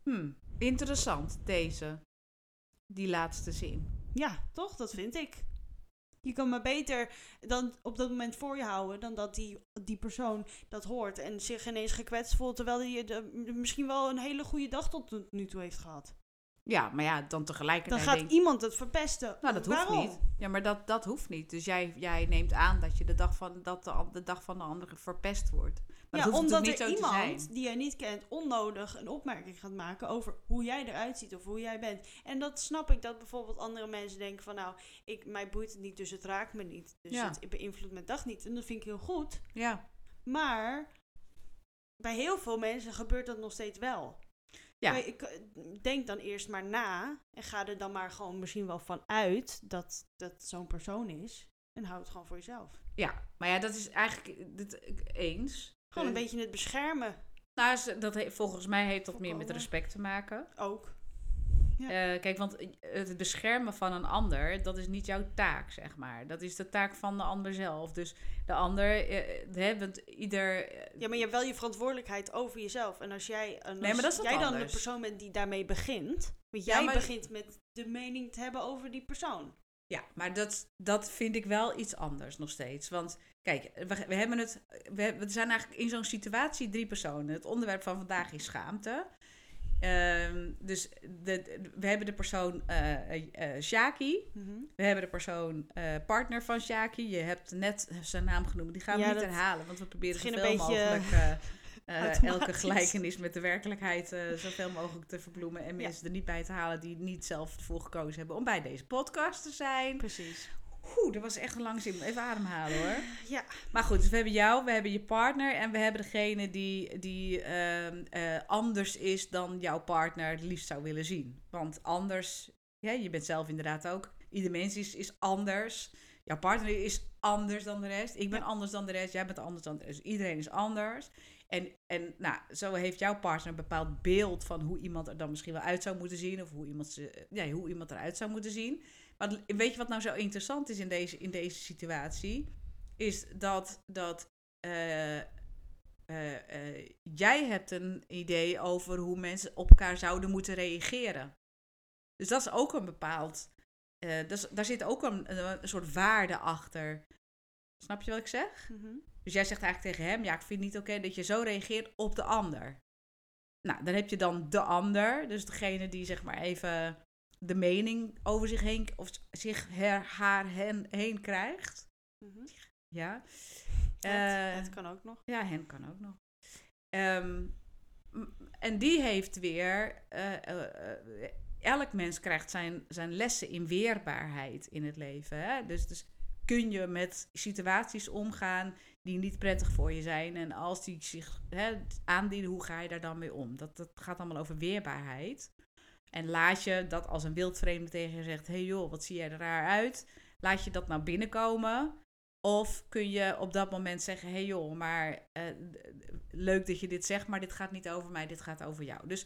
Hm, interessant, deze. Die laatste zin. Ja, toch? Dat vind ik. Je kan maar beter dan op dat moment voor je houden dan dat die, die persoon dat hoort en zich ineens gekwetst voelt terwijl hij misschien wel een hele goede dag tot nu toe heeft gehad. Ja, maar ja, dan Dan tegelijkertijd gaat denk iemand het verpesten. Nou, dat hoeft niet. Ja, maar dat, dat hoeft niet. Dus jij, jij neemt aan dat, je de, dag van, dat de, de dag van de andere verpest wordt. Maar Ja, dat hoeft omdat niet er zo iemand die jij niet kent onnodig een opmerking gaat maken over hoe jij eruit ziet of hoe jij bent. En dat snap ik dat bijvoorbeeld andere mensen denken van nou, ik, mij boeit het niet, dus het raakt me niet. Dus Ja. het beïnvloedt mijn dag niet. En dat vind ik heel goed. Ja, Maar bij heel veel mensen gebeurt dat nog steeds wel. Ja. Maar Ik denk dan eerst maar na en ga er dan maar gewoon misschien wel van uit dat dat zo'n persoon is. En hou het gewoon voor jezelf. ja, maar ja, dat is eigenlijk dit, eens. Gewoon een Eh, beetje het beschermen Nou, dat volgens mij heeft dat meer met respect te maken. ook. Ja. Eh, kijk, want het beschermen van een ander, dat is niet jouw taak, zeg maar. Dat is de taak van de ander zelf. Dus de ander, eh, hè, want ieder... eh, Ja, maar je hebt wel je verantwoordelijkheid over jezelf. En als jij, en Nee, als maar dat is wat jij dan de persoon bent die daarmee begint. Want Ja, jij maar- begint met de mening te hebben over die persoon. Ja, maar dat, dat vind ik wel iets anders nog steeds. Want kijk, we, we hebben het. We, we zijn eigenlijk in zo'n situatie drie personen. Het onderwerp van vandaag is schaamte. Ehm, dus de, de- we hebben de persoon eh, Shaki. We hebben de persoon partner van Shaki. Je hebt net zijn naam genoemd. Die gaan we Ja, niet herhalen. Want we proberen zoveel beetje, mogelijk *laughs* elke gelijkenis met de werkelijkheid eh, zoveel mogelijk te verbloemen. En mensen er niet bij te halen die niet zelf ervoor gekozen hebben om bij deze podcast te zijn. Precies. Oeh, dat was echt een lang zin. Even ademhalen hoor. *sighs* Ja, Maar goed, dus we hebben jou, we hebben je partner en we hebben degene die, die ehm, eh, anders is dan jouw partner het liefst zou willen zien. Want anders, ja, je bent zelf inderdaad ook, ieder mens is, is anders. Jouw partner is anders dan de rest. Ik ben Ja. anders dan de rest. Jij bent anders dan de rest. Dus iedereen is anders. En, en nou, zo heeft jouw partner een bepaald beeld van hoe iemand er dan misschien wel uit zou moeten zien. Of hoe iemand, ze, ja, hoe iemand eruit zou moeten zien. Maar weet je wat nou zo interessant is in deze, in deze situatie? Is dat, dat eh, eh, eh, jij hebt een idee over hoe mensen op elkaar zouden moeten reageren. Dus dat is ook een bepaald. dat is- daar zit ook een, een, een soort waarde achter. Snap je wat ik zeg? Mhm. Dus jij zegt eigenlijk tegen hem: Ja, ik vind het niet oké dat je zo reageert op de ander. Nou, dan heb je dan de ander, dus degene die zeg maar even de mening over zich heen, of zich her, haar, hen heen krijgt. Mhm. Ja. Het, Eh, het kan ook nog. ja, hen kan ook nog. Ehm, en die heeft weer. eh, eh, elk mens krijgt zijn, zijn lessen in weerbaarheid in het leven. Hè? Dus, dus kun je met situaties omgaan die niet prettig voor je zijn. En als die zich hè, aandienen, hoe ga je daar dan mee om? Dat, dat gaat allemaal over weerbaarheid. En laat je dat als een wildvreemde tegen je zegt: hey joh, wat zie jij er raar uit? Laat je dat nou binnenkomen? Of kun je op dat moment zeggen: hey joh, maar eh, leuk dat je dit zegt, maar dit gaat niet over mij, dit gaat over jou. Dus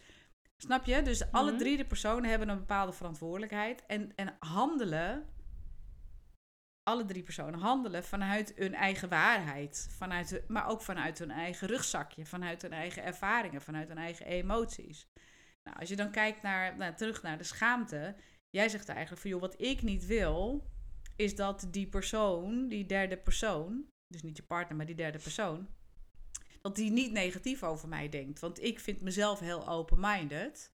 snap je? Dus alle Mhm. drie de personen hebben een bepaalde verantwoordelijkheid en, en handelen. Alle drie personen handelen vanuit hun eigen waarheid, vanuit, maar ook vanuit hun eigen rugzakje, vanuit hun eigen ervaringen, vanuit hun eigen emoties. Nou, als je dan kijkt naar, nou, terug naar de schaamte, jij zegt eigenlijk van joh, wat ik niet wil, is dat die persoon, die derde persoon, dus niet je partner, maar die derde persoon, dat die niet negatief over mij denkt. Want ik vind mezelf heel open-minded.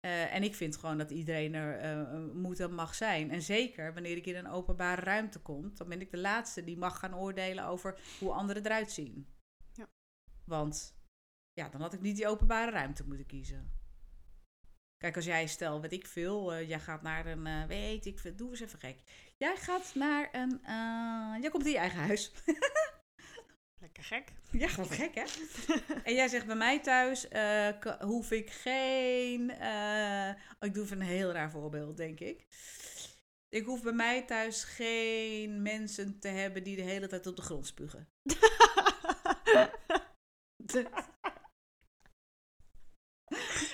Eh, en ik vind gewoon dat iedereen er eh, moet en mag zijn. En zeker wanneer ik in een openbare ruimte kom, dan ben ik de laatste die mag gaan oordelen over hoe anderen eruit zien. Ja. Want ja, dan had ik niet die openbare ruimte moeten kiezen. Kijk, als jij stel, weet ik veel, eh, jij gaat naar een, eh, weet ik veel, doe eens even gek. Jij gaat naar een, eh, jij komt in je eigen huis. *laughs* Lekker gek. Ja, wat gek hè? *laughs* en jij zegt bij mij thuis hoef ik geen. oh, ik doe even een heel raar voorbeeld, denk ik. Ik hoef bij mij thuis geen mensen te hebben die de hele tijd op de grond spugen. *laughs*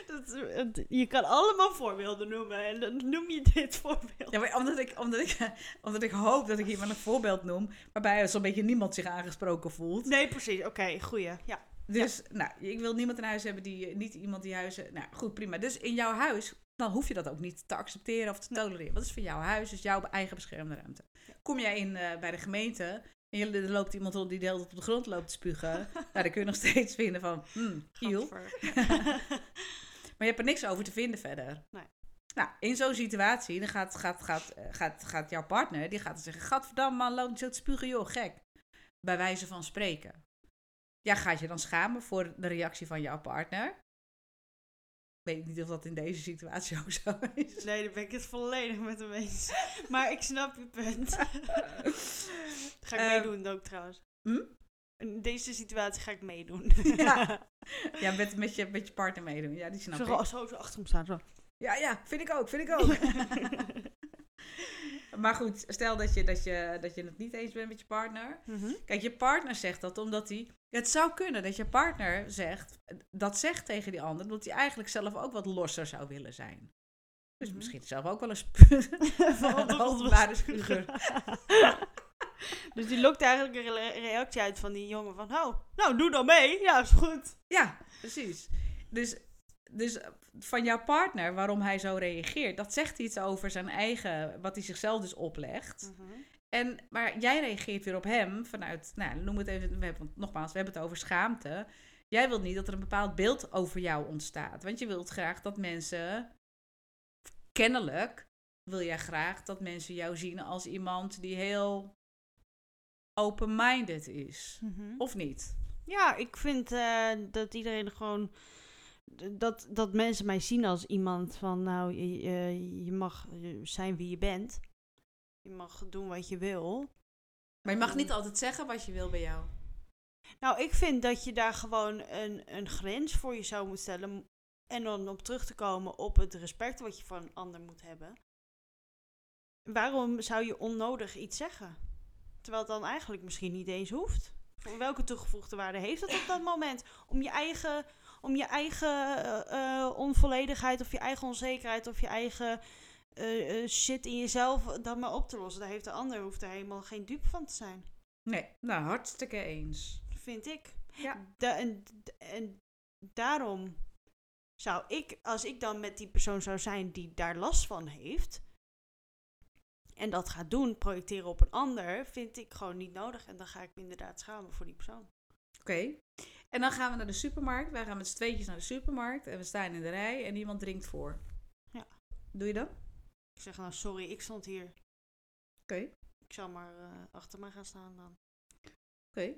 Je kan allemaal voorbeelden noemen en dan noem je dit voorbeeld. Ja, maar omdat ik, omdat, ik, *laughs* omdat ik hoop dat ik iemand een voorbeeld noem waarbij zo'n beetje niemand zich aangesproken voelt. Nee, precies. Oké, goeie. Ja. Dus, nou, ik wil niemand in huis hebben die, niet iemand die huizen, nou goed, prima. Dus in jouw huis, dan hoef je dat ook niet te accepteren of te tolereren. Het is van jouw huis, dus jouw eigen beschermde ruimte. Kom jij in eh, bij de gemeente en je, er loopt iemand op die de hele tijd op de grond loopt te spugen, *laughs* nou, dan kun je nog steeds vinden van, hmm, *laughs* je hebt er niks over te vinden verder. Nee. Nou, in zo'n situatie, dan gaat, gaat, gaat, eh, gaat, gaat jouw partner, die gaat dan zeggen, gadverdamme man, loop niet zo te spugen, joh, gek. Bij wijze van spreken. Ja, gaat je dan schamen voor de reactie van jouw partner? Weet niet of dat in deze situatie ook zo is. Nee, daar ben ik het volledig met hem eens. Maar ik snap je punt. *laughs* ga ik Ehm, meedoen ook trouwens. hm? In deze situatie ga ik meedoen. Ja. *laughs* Ja, met, met, je, met je partner meedoen. Ja, die snap Zo, ik. zo, zo achter hem staan. Zo. Ja, ja, vind ik ook, vind ik ook. *laughs* maar goed, stel dat je, dat, je, dat je het niet eens bent met je partner. Mhm. Kijk, je partner zegt dat omdat hij. Het zou kunnen dat je partner zegt, dat zegt tegen die ander, omdat hij eigenlijk zelf ook wat losser zou willen zijn. Dus Mhm. misschien zelf ook wel een spu- *laughs* Van een openbare grond. *laughs* dus die lokt eigenlijk een re- reactie uit van die jongen van... Oh, nou, doe dan mee. Ja, is goed. Ja, precies. Dus, dus van jouw partner, waarom hij zo reageert, dat zegt iets over zijn eigen, wat hij zichzelf dus oplegt. Mhm. En, maar jij reageert weer op hem vanuit, nou, noem het even, we hebben, nogmaals, we hebben het over schaamte. Jij wilt niet dat er een bepaald beeld over jou ontstaat. Want je wilt graag dat mensen, kennelijk wil jij graag dat mensen jou zien als iemand die heel open-minded is. Mhm. Of niet? Ja, ik vind eh, dat iedereen gewoon. Dat, dat mensen mij zien als iemand van. Nou, je, je- je mag zijn wie je bent. Je mag doen wat je wil. Maar je mag niet altijd zeggen wat je wil bij jou. Nou, ik vind dat je daar gewoon een, een grens voor je zou moeten stellen. En dan op terug te komen op het respect wat je van een ander moet hebben. Waarom zou je onnodig iets zeggen? Terwijl het dan eigenlijk misschien niet eens hoeft. Welke toegevoegde waarde heeft het op dat moment? Om je eigen, om je eigen eh, eh, onvolledigheid of je eigen onzekerheid of je eigen eh, shit in jezelf dan maar op te lossen. Daar heeft de ander hoeft er helemaal geen dupe van te zijn. Nee, nou, hartstikke eens. Vind ik. Ja. Da- en, en daarom zou ik, als ik dan met die persoon zou zijn die daar last van heeft, en dat gaat doen, projecteren op een ander, vind ik gewoon niet nodig. En dan ga ik me inderdaad schamen voor die persoon. Oké. En dan gaan we naar de supermarkt. Wij gaan met z'n tweetjes naar de supermarkt. En we staan in de rij en iemand drinkt voor. Ja. Doe je dat? Ik zeg nou, sorry, ik stond hier. Oké. Ik zal maar eh, achter me gaan staan dan. Oké.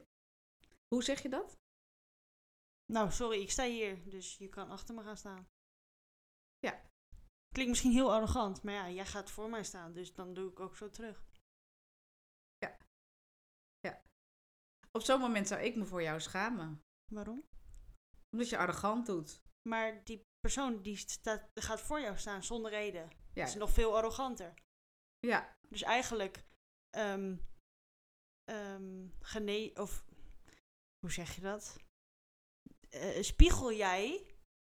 Hoe zeg je dat? Nou, sorry, ik sta hier, dus je kan achter me gaan staan. Ja. Klinkt misschien heel arrogant, maar ja, jij gaat voor mij staan, dus dan doe ik ook zo terug. Op zo'n moment zou ik me voor jou schamen. Waarom? Omdat je arrogant doet. Maar die persoon die staat, gaat voor jou staan zonder reden. Ja. is nog veel arroganter. Ja. Dus eigenlijk ehm ehm, gene of hoe zeg je dat? Eh, spiegel jij,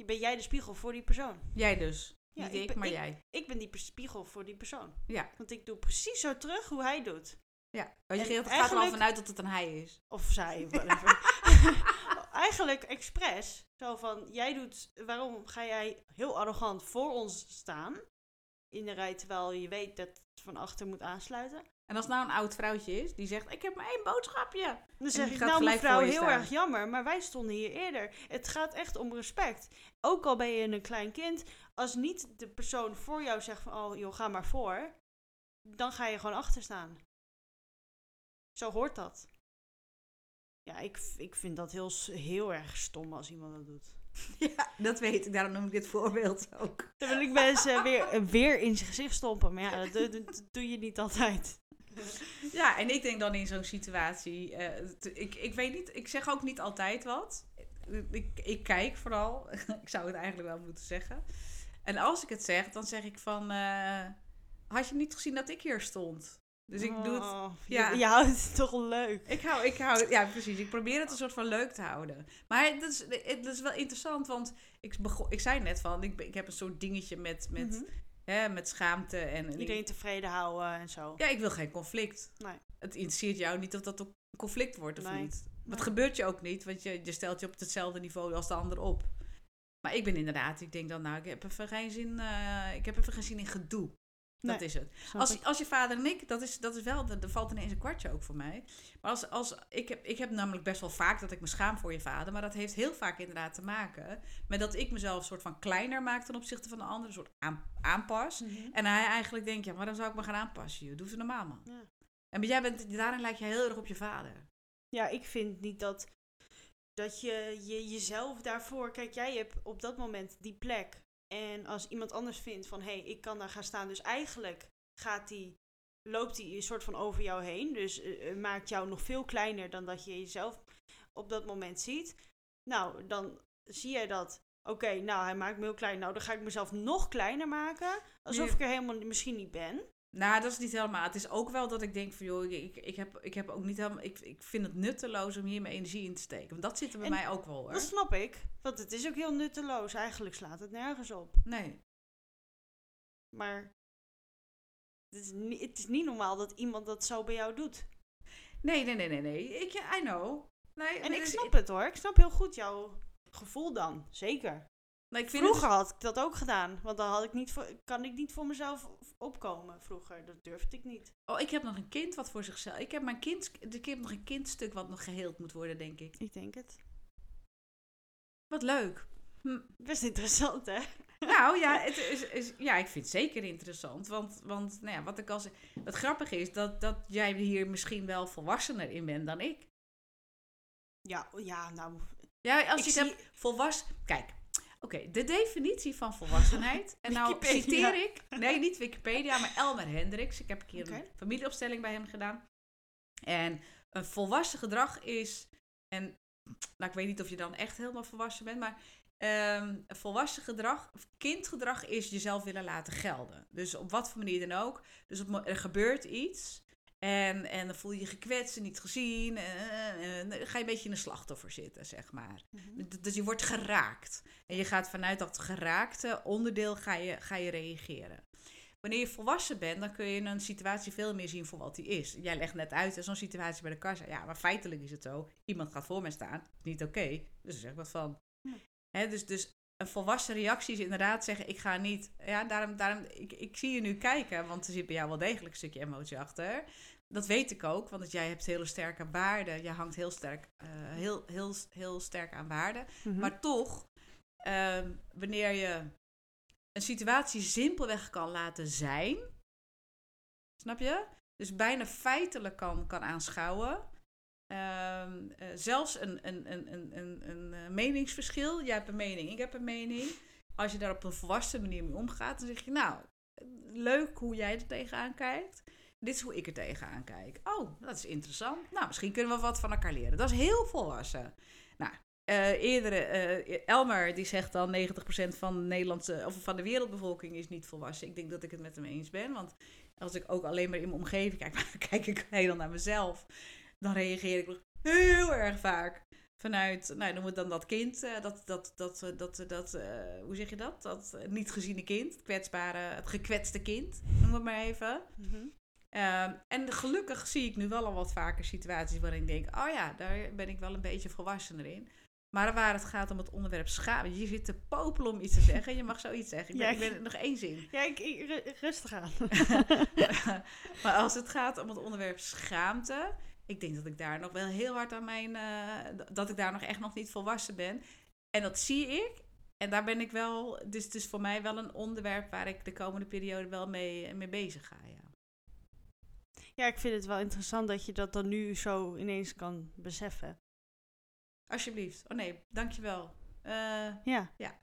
ben jij de spiegel voor die persoon? Jij dus. Ja, Niet ik ben- maar ik- jij. Ik ben die spiegel voor die persoon. Ja. Want ik doe precies zo terug hoe hij doet. Ja. Want je gaat er al vanuit dat het een hij is. Of zij, *laughs* whatever. *laughs* Eigenlijk expres. Zo van, jij doet, waarom ga jij heel arrogant voor ons staan? In de rij, terwijl je weet dat het van achter moet aansluiten. En als nou een oud vrouwtje is die zegt: Ik heb maar één boodschapje. Dan zeg ik, nou mevrouw, heel staan. erg jammer, maar wij stonden hier eerder. Het gaat echt om respect. Ook al ben je een klein kind, als niet de persoon voor jou zegt van, oh joh, ga maar voor. Dan ga je gewoon achter staan. Zo hoort dat. Ja, ik, ik vind dat heel, heel erg stom als iemand dat doet. *laughs* Ja, dat weet ik. Daarom noem ik dit voorbeeld ook. Dan wil ik mensen weer, weer in zijn gezicht stompen. Maar ja, dat doe je niet altijd. *laughs* Ja, en ik denk dan in zo'n situatie, eh, ik, ik weet niet, ik zeg ook niet altijd wat. Ik, ik kijk vooral, *laughs* ik zou het eigenlijk wel moeten zeggen. En als ik het zeg, dan zeg ik van, eh, had je niet gezien dat ik hier stond. Dus ik doe het... Oh, ja. Je, je houdt het toch leuk. Ik hou, ik hou, ja precies. Ik probeer het een soort van leuk te houden. Maar dat is, het is wel interessant, want ik, begon, ik zei net van, ik, ik heb een soort dingetje met, met, Mhm. Hè, met schaamte. En, Iedereen tevreden houden en zo. ja, ik wil geen conflict. Nee. Het interesseert jou niet of dat een conflict wordt of Nee. niet. Dat Nee. gebeurt je ook niet, want je, je stelt je op hetzelfde niveau als de ander op. Maar ik ben inderdaad, ik denk dan, nou, ik heb even geen zin, eh, ik heb even geen zin in gedoe. Dat Nee, is het. Als, als je vader en ik, dat is, dat is wel, er valt ineens een kwartje ook voor mij. Maar als, als, ik, heb, ik heb namelijk best wel vaak dat ik me schaam voor je vader. Maar dat heeft heel vaak inderdaad te maken met dat ik mezelf een soort van kleiner maak ten opzichte van de ander. Een soort aan, aanpas. Mhm. En hij eigenlijk denkt, ja, maar dan zou ik me gaan aanpassen. Joh. Doe ze normaal, man. Ja. En jij bent, daarin lijkt je heel erg op je vader. Ja, ik vind niet dat, dat je, je jezelf daarvoor... Kijk, jij hebt op dat moment die plek. En als iemand anders vindt van... Hé, hey, ik kan daar gaan staan. Dus eigenlijk gaat die, loopt die een soort van over jou heen. Dus eh, eh, maakt jou nog veel kleiner dan dat je jezelf op dat moment ziet. Nou, dan zie jij dat... Oké, nou, hij maakt me heel klein. Nou, dan ga ik mezelf nog kleiner maken. Alsof ik er helemaal misschien niet ben. Nou, dat is niet helemaal. Het is ook wel dat ik denk van, joh, ik, ik, heb, ik heb ook niet helemaal... Ik, ik vind het nutteloos om hier mijn energie in te steken. Want dat zit er bij En mij ook wel, hoor. Dat snap ik. Want het is ook heel nutteloos. Eigenlijk slaat het nergens op. Nee. Maar het is, niet, het is niet normaal dat iemand dat zo bij jou doet. Nee, nee, nee, nee, nee. Ik, I know. Nee, En ik dus- snap het hoor. Ik snap heel goed jouw gevoel dan. Zeker. Maar ik vind Vroeger het had ik dat ook gedaan. Want dan had ik niet voor, kan ik niet voor mezelf opkomen vroeger. Dat durfde ik niet. dus- oh, ik heb nog een kind wat voor zichzelf... Ik heb, mijn kind, ik heb nog een kindstuk wat nog geheeld moet worden, denk ik. Ik denk het. Wat leuk. Hm. Best interessant hè? Nou ja, het is, is, ja, ik vind het zeker interessant. Want, want nou ja, wat ik al zei... Wat grappig is, dat, dat jij hier misschien wel volwassener in bent dan ik. Ja, ja nou. Ja, als Ik je zie- het hebt volwassen... Kijk, oké, de definitie van volwassenheid. *laughs* en nou citeer ik... Nee, niet Wikipedia, maar Elmer Hendricks. Ik heb een keer een familieopstelling bij hem gedaan. En een volwassen gedrag is... En nou, ik weet niet of je dan echt helemaal volwassen bent, maar... ehm, een volwassen gedrag, of kindgedrag is jezelf willen laten gelden. Dus op wat voor manier dan ook. Dus op, er gebeurt iets en, en dan voel je je gekwetst en niet gezien. En, dan ga je een beetje in een slachtoffer zitten, zeg maar. D- Dus je wordt geraakt. En je gaat vanuit dat geraakte onderdeel ga je, ga je reageren. Wanneer je volwassen bent, dan kun je een situatie veel meer zien voor wat die is. Jij legt net uit, zo'n situatie bij de kassa. Ja, maar feitelijk is het zo. Iemand gaat voor mij staan. Niet oké. Dus daar zeg ik wat van. Ja. Dus, dus een volwassen reactie is inderdaad zeggen, ik ga niet... Ja, daarom, daarom ik, ik zie je nu kijken, want er zit bij jou wel degelijk een stukje emotie achter. Dat weet ik ook, want jij hebt hele sterke waarden. Je hangt heel sterk, eh, heel, heel, heel sterk aan waarden. Mhm. Maar toch, ehm, wanneer je een situatie simpelweg kan laten zijn, snap je? Dus bijna feitelijk kan, kan aanschouwen. Ehm, eh, zelfs een, een, een, een, een, eh, meningsverschil. Jij hebt een mening, ik heb een mening. Als je daar op een volwassen manier mee omgaat, dan zeg je, nou, leuk hoe jij er tegenaan kijkt. Dit is hoe ik er tegenaan kijk. Oh, dat is interessant. Nou, misschien kunnen we wat van elkaar leren. Dat is heel volwassen. Nou, eh eerdere, Elmer die zegt dan 90% van de Nederlandse of van de wereldbevolking is niet volwassen. Ik denk dat ik het met hem eens ben. Want als ik ook alleen maar in mijn omgeving kijk, maar *laughs* kijk ik alleen al naar mezelf, dan reageer ik nog heel erg vaak vanuit, nou noem het dan dat kind, eh, dat, dat, dat, eh, dat, dat, eh, hoe zeg je dat? Dat niet geziene kind, het kwetsbare, het gekwetste kind, noem het maar even. Mhm. Ehm, en gelukkig zie ik nu wel al wat vaker situaties waarin ik denk, oh ja, daar ben ik wel een beetje volwassener in. Maar waar het gaat om het onderwerp schaamte, je zit te popelen om iets te zeggen, je mag zoiets zeggen. Ik ben, Ja, ik ben nog één zin. Ja, ik, ik- ru- rustig aan. *laughs* maar als het gaat om het onderwerp schaamte, ik denk dat ik daar nog wel heel hard aan mijn, eh, dat ik daar nog echt nog niet volwassen ben. En dat zie ik. En daar ben ik wel, dus het is voor mij wel een onderwerp waar ik de komende periode wel mee, mee bezig ga. Ja. Ja, ik vind het wel interessant dat je dat dan nu zo ineens kan beseffen. Alsjeblieft. Oh nee, dankjewel. Eh Ja. Ja.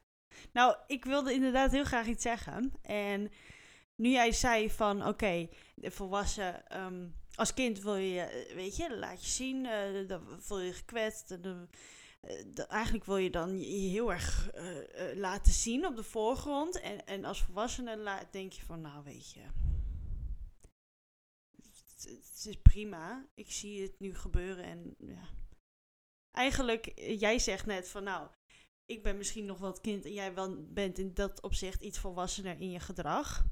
Nou, ik wilde inderdaad heel graag iets zeggen. En nu jij zei van, oké, de volwassen... ehm, als kind wil je, eh, weet je, laat je zien, eh, dan voel je gekwetst. Eh, dan- eigenlijk wil je dan je heel erg laten zien op de voorgrond. En, en als volwassene denk je van, nou weet je, het is prima. Ik zie het nu gebeuren en ja. Eigenlijk, jij zegt net van nou, ik ben misschien nog het kind en jij bent in dat opzicht iets volwassener in je gedrag.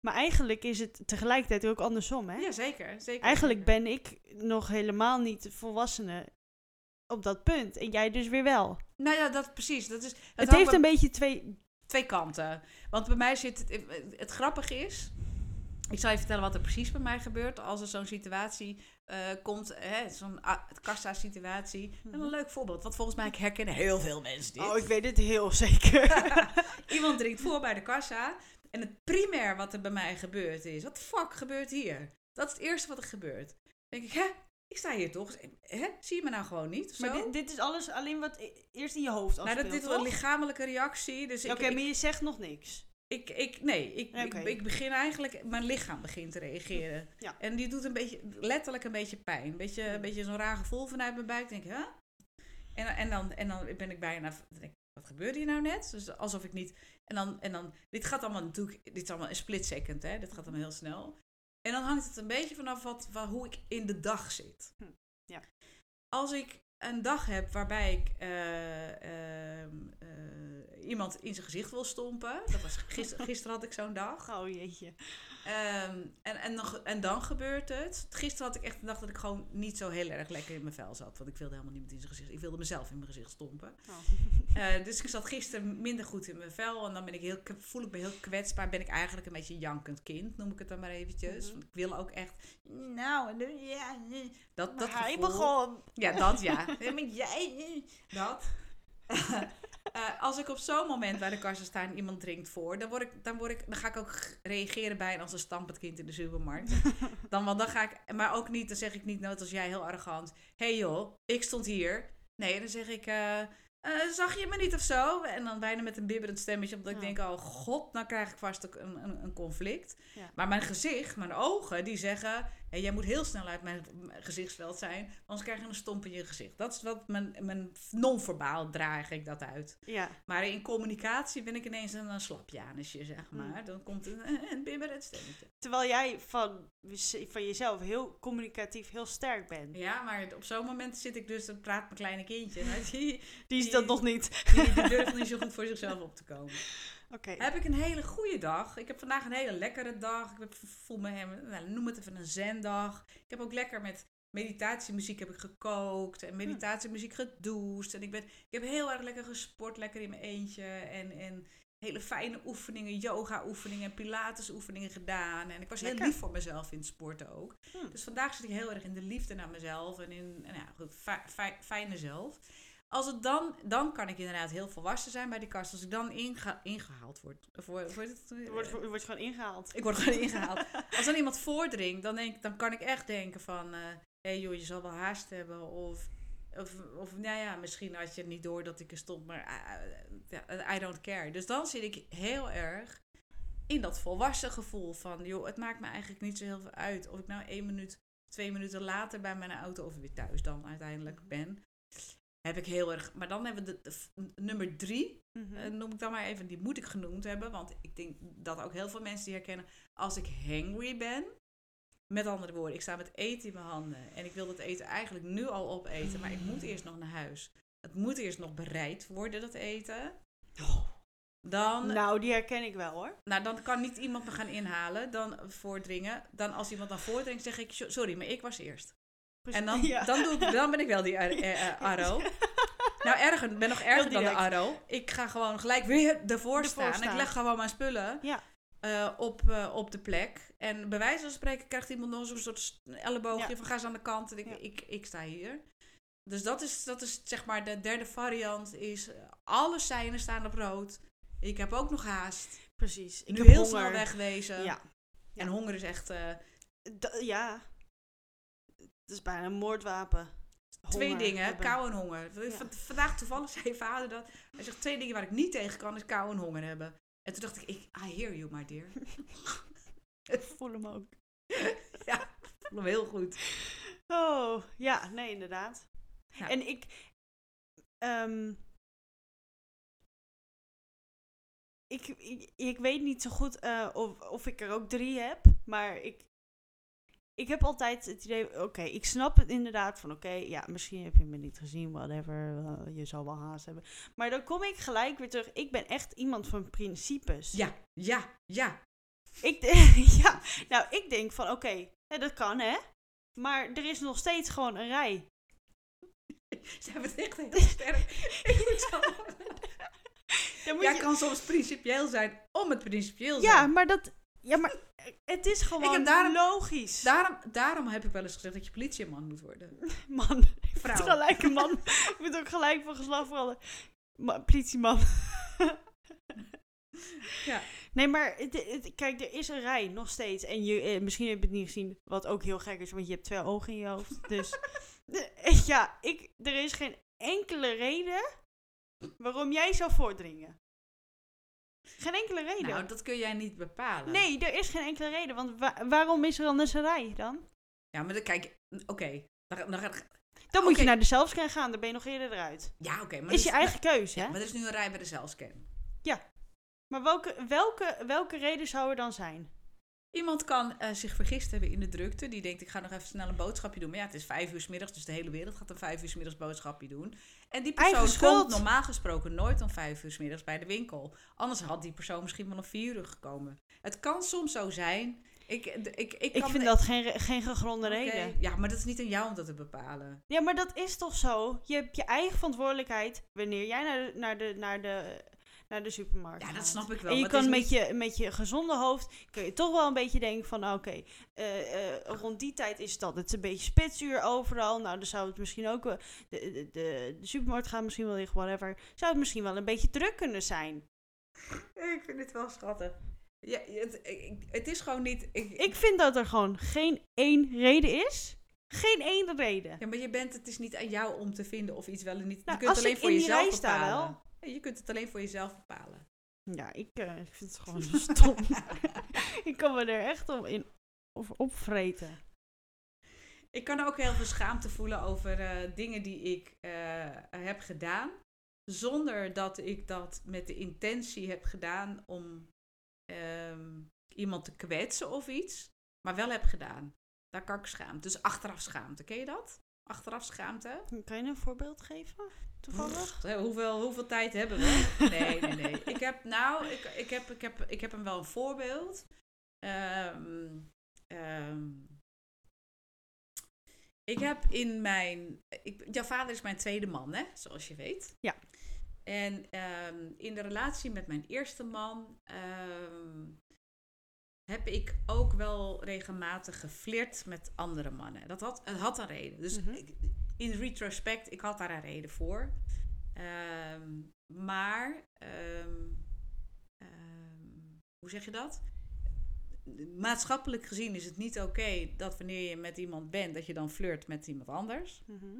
Maar eigenlijk is het tegelijkertijd ook andersom, hè? Ja, zeker. zeker Eigenlijk zeker. ben ik nog helemaal niet volwassene op dat punt. En jij dus weer wel. Nou ja, dat precies. Dat is, het, heeft een beetje twee... twee kanten. Want bij mij zit het, het grappige is. Ik zal je vertellen wat er precies bij mij gebeurt als er zo'n situatie eh, komt, hè, zo'n ah, kassa-situatie. En een leuk voorbeeld, want volgens mij herkennen heel veel mensen dit. Oh, ik weet het heel zeker. *laughs* Iemand drinkt voor bij de kassa en het primair wat er bij mij gebeurt is, wat fuck gebeurt hier? Dat is het eerste wat er gebeurt. Dan denk ik, hè, ik sta hier toch? Hè, zie je me nou gewoon niet? Maar dit, dit is alles alleen wat eerst in je hoofd nou, afspeelt, dat, dit is een lichamelijke reactie. Dus Oké, ik, ik, maar je zegt nog niks. Ik, ik, nee, ik, ik, ik begin eigenlijk, mijn lichaam begint te reageren. Ja. En die doet een beetje, letterlijk een beetje pijn. Een beetje, een beetje zo'n raar gevoel vanuit mijn buik. Ik denk, hè? En, en, dan, en dan ben ik bijna, ik, wat gebeurde hier nou net? Dus alsof ik niet, en dan, en dan, dit gaat allemaal natuurlijk, dit is allemaal een split second, hè? Dit gaat allemaal heel snel. En dan hangt het een beetje vanaf wat, wat, hoe ik in de dag zit. Hm, ja. Als ik een dag heb waarbij ik eh, ehm, eh, iemand in zijn gezicht wil stompen. Dat was gister, *laughs* gisteren had ik zo'n dag. Oh jeetje. Ehm, en, en, nog, en dan gebeurt het. Gisteren had ik echt een dag dat ik gewoon niet zo heel erg lekker in mijn vel zat. Want ik wilde helemaal niemand in zijn gezicht. Ik wilde mezelf in mijn gezicht stompen. Oh. *laughs* Eh, dus ik zat gisteren minder goed in mijn vel. En dan ben ik heel, voel ik me heel kwetsbaar. Ben ik eigenlijk een beetje een jankend kind, noem ik het dan maar eventjes. Mhm. Want ik wil ook echt... Nou, ja, dat, dat hij gevoel. begon. Ja, dat ja. Ja, maar jij, dat. *laughs* Eh, als ik op zo'n moment bij de kassa sta en iemand drinkt voor, dan, word ik, dan, word ik, dan ga ik ook reageren bij als een stampend kind in de supermarkt. *laughs* Dan, want dan ga ik, maar ook niet, dan zeg ik niet nooit als jij heel arrogant. Hé hey joh, ik stond hier. Nee, dan zeg ik, eh, eh, zag je me niet of zo? En dan bijna met een bibberend stemmetje, omdat ik denk, oh god, dan krijg ik vast ook een, een, een conflict. Ja. Maar mijn gezicht, mijn ogen, die zeggen, hey, jij moet heel snel uit mijn gezichtsveld zijn, anders krijg je een stomp in je gezicht. Dat is wat mijn, mijn non-verbaal draag ik dat uit. Ja. Maar in communicatie ben ik ineens een, een slapjanusje, zeg Mm. maar. Dan komt een, een bibberend stemmetje. Terwijl jij van, van jezelf heel communicatief heel sterk bent. Ja, maar op zo'n moment zit ik dus, dan praat mijn kleine kindje. *laughs* Die, Die is dat nog niet. die, die durft niet zo goed voor *laughs* zichzelf op te komen. Oké. Heb ik een hele goede dag. Ik heb vandaag een hele lekkere dag. Ik heb, voel me, nou, noem het even een zendag. Ik heb ook lekker met meditatiemuziek heb ik gekookt. En meditatiemuziek gedoucht. En ik, ben, ik heb heel erg lekker gesport. Lekker in mijn eentje. En, en hele fijne oefeningen. Yoga oefeningen. En pilates oefeningen gedaan. En ik was heel lief voor mezelf in het sporten ook. Hm. Dus vandaag zit ik heel erg in de liefde naar mezelf. En in en ja, goed, fijne zelf. Als het dan, dan kan ik inderdaad heel volwassen zijn bij die kast. Als ik dan inga, ingehaald word. Of, word word het, Je wordt, je wordt gewoon ingehaald. ik word gewoon ingehaald. *laughs* Als dan iemand voordringt, dan, denk, dan kan ik echt denken van... Hé hey joh, je zal wel haast hebben. Of, of, of nou ja, misschien had je niet door dat ik er stond. Maar eh, ja, I don't care. Dus dan zit ik heel erg in dat volwassen gevoel van... joh, het maakt me eigenlijk niet zo heel veel uit... of ik nou één minuut, twee minuten later bij mijn auto... of weer thuis dan uiteindelijk ben... Heb ik heel erg... Maar dan hebben we de, nummer drie... Mhm. Eh, noem ik dan maar even, die moet ik genoemd hebben. Want ik denk dat ook heel veel mensen die herkennen. Als ik hangry ben, met andere woorden, ik sta met eten in mijn handen. En ik wil dat eten eigenlijk nu al opeten. Maar ik moet eerst nog naar huis. Het moet eerst nog bereid worden, dat eten. Dan, nou. Nou, die herken ik wel hoor. dan kan niet iemand me gaan inhalen, dan voordringen. Dan als iemand dan voordringt, zeg ik, "Zo- sorry, maar ik was eerst. En dan, Ja. dan, doe ik, dan ben ik wel die ar- eh, arrow. Nou, erger, ben nog erger dan de arrow. Ik ga gewoon gelijk weer ervoor staan. Ik leg gewoon mijn spullen Ja. eh, op, eh, op de plek. En bij wijze van spreken krijgt iemand nog zo'n soort elleboogje Ja. van ga eens aan de kant. En ik, ik, ik sta hier. Dus dat is, dat is zeg maar de derde variant. Is alle seinen staan op rood. Ik heb ook nog haast. Precies. Ik nu heb heel honger. snel wegwezen. Ja. En honger is echt... eh, ja. Het is bijna een moordwapen. Twee dingen, hebben. kou en honger. Vandaag toevallig zei vader dat. Hij zegt twee dingen waar ik niet tegen kan, is kou en honger hebben. En toen dacht ik, ik I hear you, my dear. *laughs* Ik voel hem ook. *laughs* ja, ik voel hem heel goed. Oh, ja, nee, inderdaad. Ja. En ik, ehm, ik, ik, ik weet niet zo goed eh, of, of ik er ook drie heb, maar ik, ik heb altijd het idee, oké, ik snap het inderdaad van, oké, ja, misschien heb je me niet gezien, whatever, eh, je zal wel haast hebben. Maar dan kom ik gelijk weer terug, ik ben echt iemand van principes. Ja, ja, ja. Ik, *laughs* ja, nou, ik denk van, oké, dat kan, hè. Maar er is nog steeds gewoon een rij. *laughs* Ze hebben het echt heel sterk. *laughs* Ik moet zo... Dan moet Jij je- kan soms principieel zijn om het principieel ja, zijn. maar dat, ja, maar het is gewoon daarom- logisch. Daarom, daarom heb ik wel eens gezegd dat je politieman moet worden. *laughs* Man, ik Vrouw. gelijk een *laughs* man. ik moet ook gelijk van geslacht veranderen. Ma politieman. *laughs* Ja. Nee, maar het- het- kijk, er is een rij nog steeds. En je, eh, misschien heb je het niet gezien, wat ook heel gek is, want je hebt twee ogen in je hoofd. Dus de- ja, ik, er is geen enkele reden waarom jij zou voordringen. Geen enkele reden. Nou, dat kun jij niet bepalen. nee, er is geen enkele reden. Want wa- waarom is er anders een rij dan? Ja, maar dan, kijk, oké. Dan, dan Dan moet je naar de zelfscan gaan, dan ben je nog eerder eruit. ja, oké. maar is dus- je eigen keuze, Ja, hè? maar er is nu een rij bij de zelfscan. Maar welke, welke, welke reden zou er dan zijn? Iemand kan eh, zich vergist hebben in de drukte. Die denkt, ik ga nog even snel een boodschapje doen. Maar ja, het is vijf uur 's middags, dus de hele wereld gaat een vijf uur 's middags boodschapje doen. En die persoon komt normaal gesproken nooit om vijf uur 's middags bij de winkel. Anders had die persoon misschien wel om vier uur gekomen. Het kan soms zo zijn. Ik, ik, ik, ik, Ik kan vind me- dat geen, geen gegronde reden. Ja, maar dat is niet aan jou om dat te bepalen. Ja, maar dat is toch zo? Je hebt je eigen verantwoordelijkheid wanneer jij naar de, naar de, naar de, naar de supermarkt Ja, gaat. dat snap ik wel. En je kan is met, niet- je, met je gezonde hoofd, kun je toch wel een beetje denken van, nou, oké, eh, eh, rond die tijd is dat het een beetje spitsuur overal. Nou, dan zou het misschien ook, de, de, de, de supermarkt gaat misschien wel liggen, whatever. Zou het misschien wel een beetje druk kunnen zijn. Ik vind het wel schattig. Ja, het, het is gewoon niet... Ik, Ik vind dat er gewoon geen één reden is. Geen één reden. Ja, maar je bent, het is niet aan jou om te vinden of iets wel en niet. Nou, je kunt als het alleen ik voor in die jezelf rij sta bepalen. wel. Je kunt het alleen voor jezelf bepalen. Ja, ik, eh, ik vind het gewoon *laughs* stom. *laughs* ik kan me er echt om in over opvreten. Ik kan ook heel veel schaamte voelen over eh, dingen die ik eh, heb gedaan. Zonder dat ik dat met de intentie heb gedaan om ehm, iemand te kwetsen of iets. Maar wel heb gedaan. Daar kan ik schaamte. Dus achteraf schaamte. Ken je dat? Achteraf schaamte? Kan je een voorbeeld geven? Toevallig? Hoeveel, hoeveel tijd hebben we? *laughs* Nee, nee, nee. Ik heb, nou, ik, ik, heb, ik, heb, ik heb hem wel een voorbeeld. Ehm, ehm, ik heb in mijn... Ik, jouw vader is mijn tweede man, hè? Zoals je weet. Ja. En ehm, in de relatie met mijn eerste man... heb ik ook wel regelmatig geflirt met andere mannen. Dat had, het had een reden. Dus Mhm. ik- in retrospect, ik had daar een reden voor. Ehm, maar, ehm, ehm, hoe zeg je dat? Maatschappelijk gezien is het niet oké dat wanneer je met iemand bent, dat je dan flirt met iemand anders. Mhm.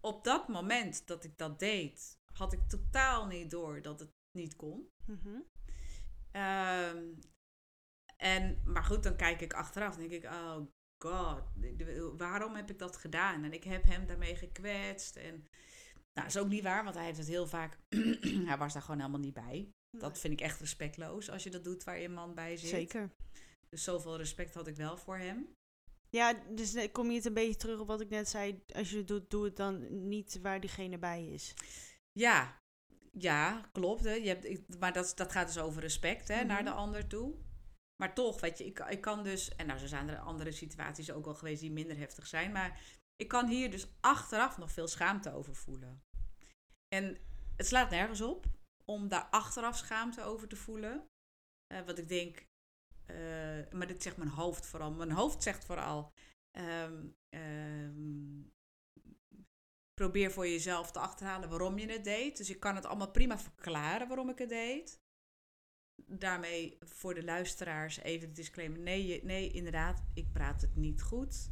Op dat moment dat ik dat deed, had ik totaal niet door dat het niet kon. Mhm. En, maar goed, dan kijk ik achteraf en denk ik, oh god, waarom heb ik dat gedaan? En ik heb hem daarmee gekwetst. En, nou, dat is ook niet waar, want hij heeft het heel vaak, *clears throat* hij was daar gewoon helemaal niet bij. Dat vind ik echt respectloos als je dat doet waar je man bij zit. Zeker. Dus zoveel respect had ik wel voor hem. Ja, dus eh, kom je het een beetje terug op wat ik net zei. Als je het doet, doe het dan niet waar diegene bij is. Ja, ja, klopt. Hè. Je hebt, maar dat, dat gaat dus over respect hè, naar Mhm. de ander toe. Maar toch, weet je, ik, ik kan dus... En nou, zo zijn er andere situaties ook wel geweest die minder heftig zijn. Maar ik kan hier dus achteraf nog veel schaamte over voelen. En het slaat nergens op om daar achteraf schaamte over te voelen. Eh wat ik denk... eh, maar dit zegt mijn hoofd vooral. Mijn hoofd zegt vooral... ehm, ehm, probeer voor jezelf te achterhalen waarom je het deed. Dus ik kan het allemaal prima verklaren waarom ik het deed. Daarmee voor de luisteraars even de disclaimer. Nee, je- nee inderdaad, ik praat het niet goed.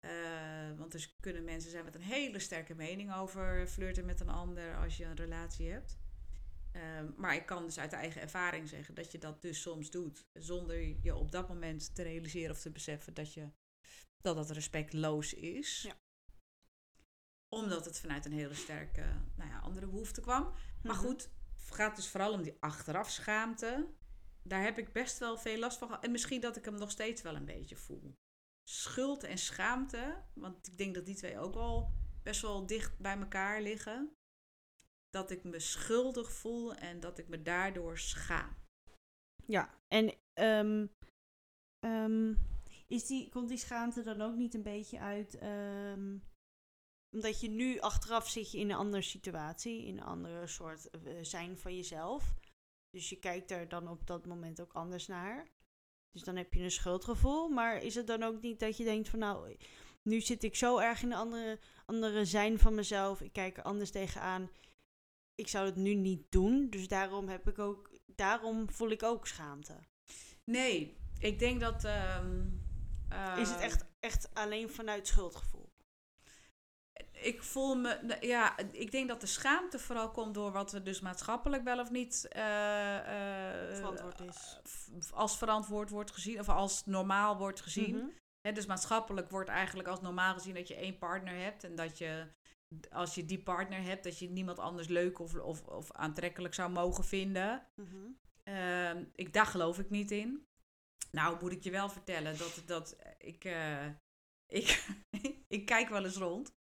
Eh, want er kunnen mensen zijn met een hele sterke mening over flirten met een ander als je een relatie hebt. Ehm, maar ik kan dus uit eigen ervaring zeggen dat je dat dus soms doet. Zonder je op dat moment te realiseren of te beseffen dat je, dat, dat respectloos is. Ja. Omdat het vanuit een hele sterke nou ja, andere behoefte kwam. Maar Mhm. goed, gaat dus vooral om die achteraf schaamte. daar heb ik best wel veel last van gehad. En misschien dat ik hem nog steeds wel een beetje voel. Schuld en schaamte, want ik denk dat die twee ook wel best wel dicht bij elkaar liggen. Dat ik me schuldig voel en dat ik me daardoor schaam. Ja, en ehm, ehm, is die, komt die schaamte dan ook niet een beetje uit... ehm, omdat je nu achteraf zit je in een andere situatie, in een andere soort eh, zijn van jezelf. Dus je kijkt er dan op dat moment ook anders naar. Dus dan heb je een schuldgevoel. Maar is het dan ook niet dat je denkt van nou, nu zit ik zo erg in een andere, andere zijn van mezelf. Ik kijk er anders tegenaan. Ik zou het nu niet doen. Dus daarom heb ik ook, daarom voel ik ook schaamte. Nee, ik denk dat. ehm, is het eh, echt, echt alleen vanuit schuldgevoel? Ik voel me. nou, Ja, ik denk dat de schaamte vooral komt door wat er dus maatschappelijk wel of niet. eh, eh, Verantwoord is. als verantwoord wordt gezien, of als normaal wordt gezien. Mhm. Dus maatschappelijk wordt eigenlijk als normaal gezien dat je één partner hebt. En dat je, als je die partner hebt, dat je niemand anders leuk of, of, of aantrekkelijk zou mogen vinden. Ehm, ik, daar geloof ik niet in. Nou, moet ik je wel vertellen dat, dat ik, eh, ik, *laughs* ik kijk wel eens rond.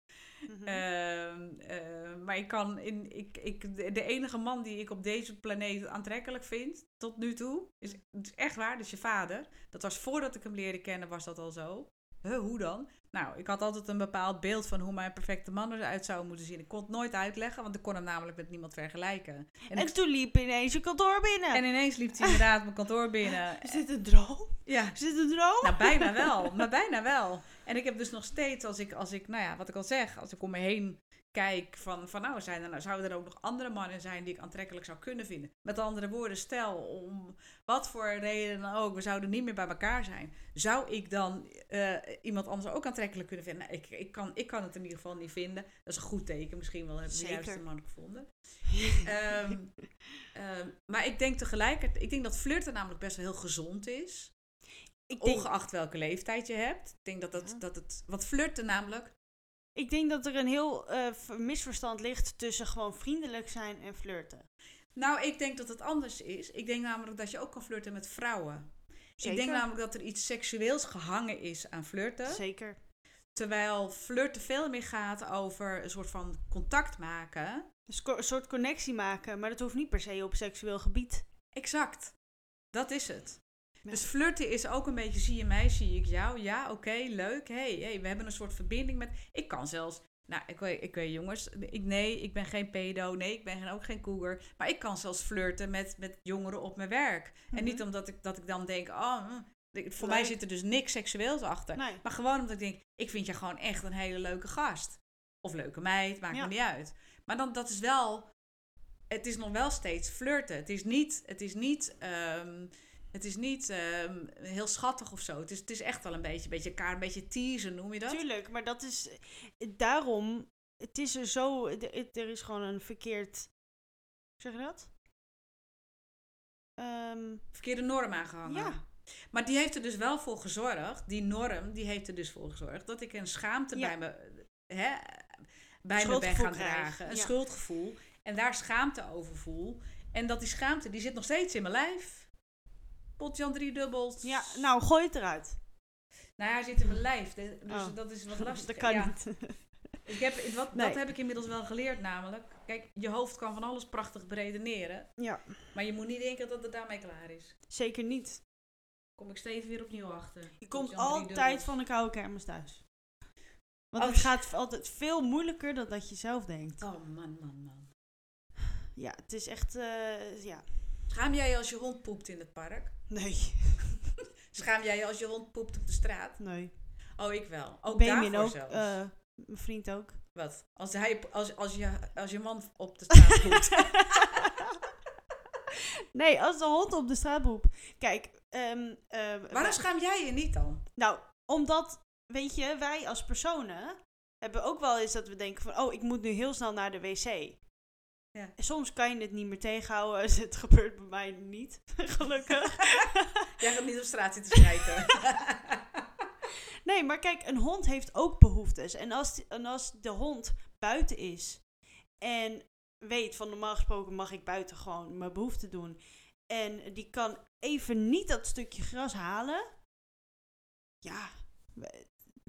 Mhm. Ehm, eh, maar ik kan in, ik, ik, de, enige man die ik op deze planeet aantrekkelijk vind, tot nu toe, is, het is echt waar, dus je vader. Dat was voordat ik hem leerde kennen, was dat al zo. Huh, hoe dan? Nou, ik had altijd een bepaald beeld van hoe mijn perfecte man eruit zou moeten zien. Ik kon het nooit uitleggen, want ik kon hem namelijk met niemand vergelijken. En, en ik- toen liep ineens je kantoor binnen. en ineens liep hij inderdaad mijn kantoor binnen. *laughs* is dit een droom? Ja, Is dit een droom? nou, bijna wel. Maar bijna wel. En ik heb dus nog steeds, als ik, als ik nou ja, wat ik al zeg, als ik om me heen kijk van, van nou, zijn er, nou, zouden er ook nog andere mannen zijn die ik aantrekkelijk zou kunnen vinden. Met andere woorden, stel om wat voor reden dan ook, we zouden niet meer bij elkaar zijn. Zou ik dan eh, iemand anders ook aantrekkelijk kunnen vinden? Nou, ik, ik, kan, ik kan het in ieder geval niet vinden. Dat is een goed teken. Misschien wel hebben we de juiste man gevonden. Ehm, *laughs* ehm, maar ik denk tegelijkertijd, ik denk dat flirten namelijk best wel heel gezond is. Denk, Ongeacht welke leeftijd je hebt. Ik denk dat, dat, Ja. dat het. Wat flirten namelijk. ik denk dat er een heel eh, misverstand ligt tussen gewoon vriendelijk zijn en flirten. Nou, ik denk dat het anders is. Ik denk namelijk dat je ook kan flirten met vrouwen. Ik denk Zeker. namelijk dat er iets seksueels gehangen is aan flirten. Zeker. Terwijl flirten veel meer gaat over een soort van contact maken. Dus een soort connectie maken, maar dat hoeft niet per se op seksueel gebied. Exact. Dat is het. Ja. Dus flirten is ook een beetje, zie je mij, zie ik jou. Ja, oké, leuk. Hey, hey, we hebben een soort verbinding met... Ik kan zelfs... Nou, ik weet, ik weet jongens, ik, nee, ik ben geen pedo, nee, ik ben geen- ook geen cougar. Maar ik kan zelfs flirten met, met jongeren op mijn werk. En niet Mhm. omdat ik, dat ik dan denk, oh, ik- voor mij zit er dus niks seksueels achter. Nee. Maar gewoon omdat ik denk, ik vind je gewoon echt een hele leuke gast. Of leuke meid, maakt Ja. me niet uit. Maar dan, dat is wel, het is nog wel steeds flirten. Het is niet, het is niet, ehm, het is niet ehm, heel schattig of zo. Het is, het is echt wel een beetje, beetje elkaar een beetje teasen, noem je dat? Tuurlijk, maar dat is daarom. Het is er zo. Er is gewoon een verkeerd. hoe Zeg je dat? Ehm, Verkeerde norm aangehangen. Ja. Maar die heeft er dus wel voor gezorgd, die norm, die heeft er dus voor gezorgd dat ik een schaamte Ja. bij me, hè, bij me ben gaan dragen. Een ja. schuldgevoel. En daar schaamte over voel. En dat die schaamte, die zit nog steeds in mijn lijf. Potjan drie dubbels. ja, nou, gooi het eruit. Nou ja, hij zit in mijn lijf. de- Dus Oh. dat is wat *laughs* lastig. dat kan Ja. niet. *laughs* Ik heb, wat, Nee. Dat heb ik inmiddels wel geleerd namelijk. Kijk, je hoofd kan van alles prachtig beredeneren. ja, Maar je moet niet denken dat het daarmee klaar is. zeker niet. Kom ik steeds weer opnieuw achter. Je komt altijd van een koude kermis thuis. Want Oh, het gaat altijd veel moeilijker dan dat je zelf denkt. Oh man, man, man. Ja, het is echt. eh, ja. Schaam jij je als je hond poept in het park? Nee. *laughs* Schaam jij je als je hond poept op de straat? Nee. Oh, ik wel. Ook Benjamin daarvoor ook. zelfs. eh, mijn vriend ook. Wat? Als, hij, als, als, je, als je man op de straat *laughs* poept. *laughs* nee, als de hond op de straat poept. Kijk, ehm, eh, Waarom schaam jij je niet dan? Nou, omdat, weet je, wij als personen hebben ook wel eens dat we denken van, oh, ik moet nu heel snel naar de wc. Ja. En soms kan je het niet meer tegenhouden. *laughs* Het gebeurt bij mij niet, *laughs* gelukkig. *laughs* Jij gaat niet op straat zitten schijten. nee, maar kijk, een hond heeft ook behoeftes. En als, die- en als de hond buiten is en weet van normaal gesproken mag ik buiten gewoon mijn behoefte doen. en die kan even niet dat stukje gras halen. Ja,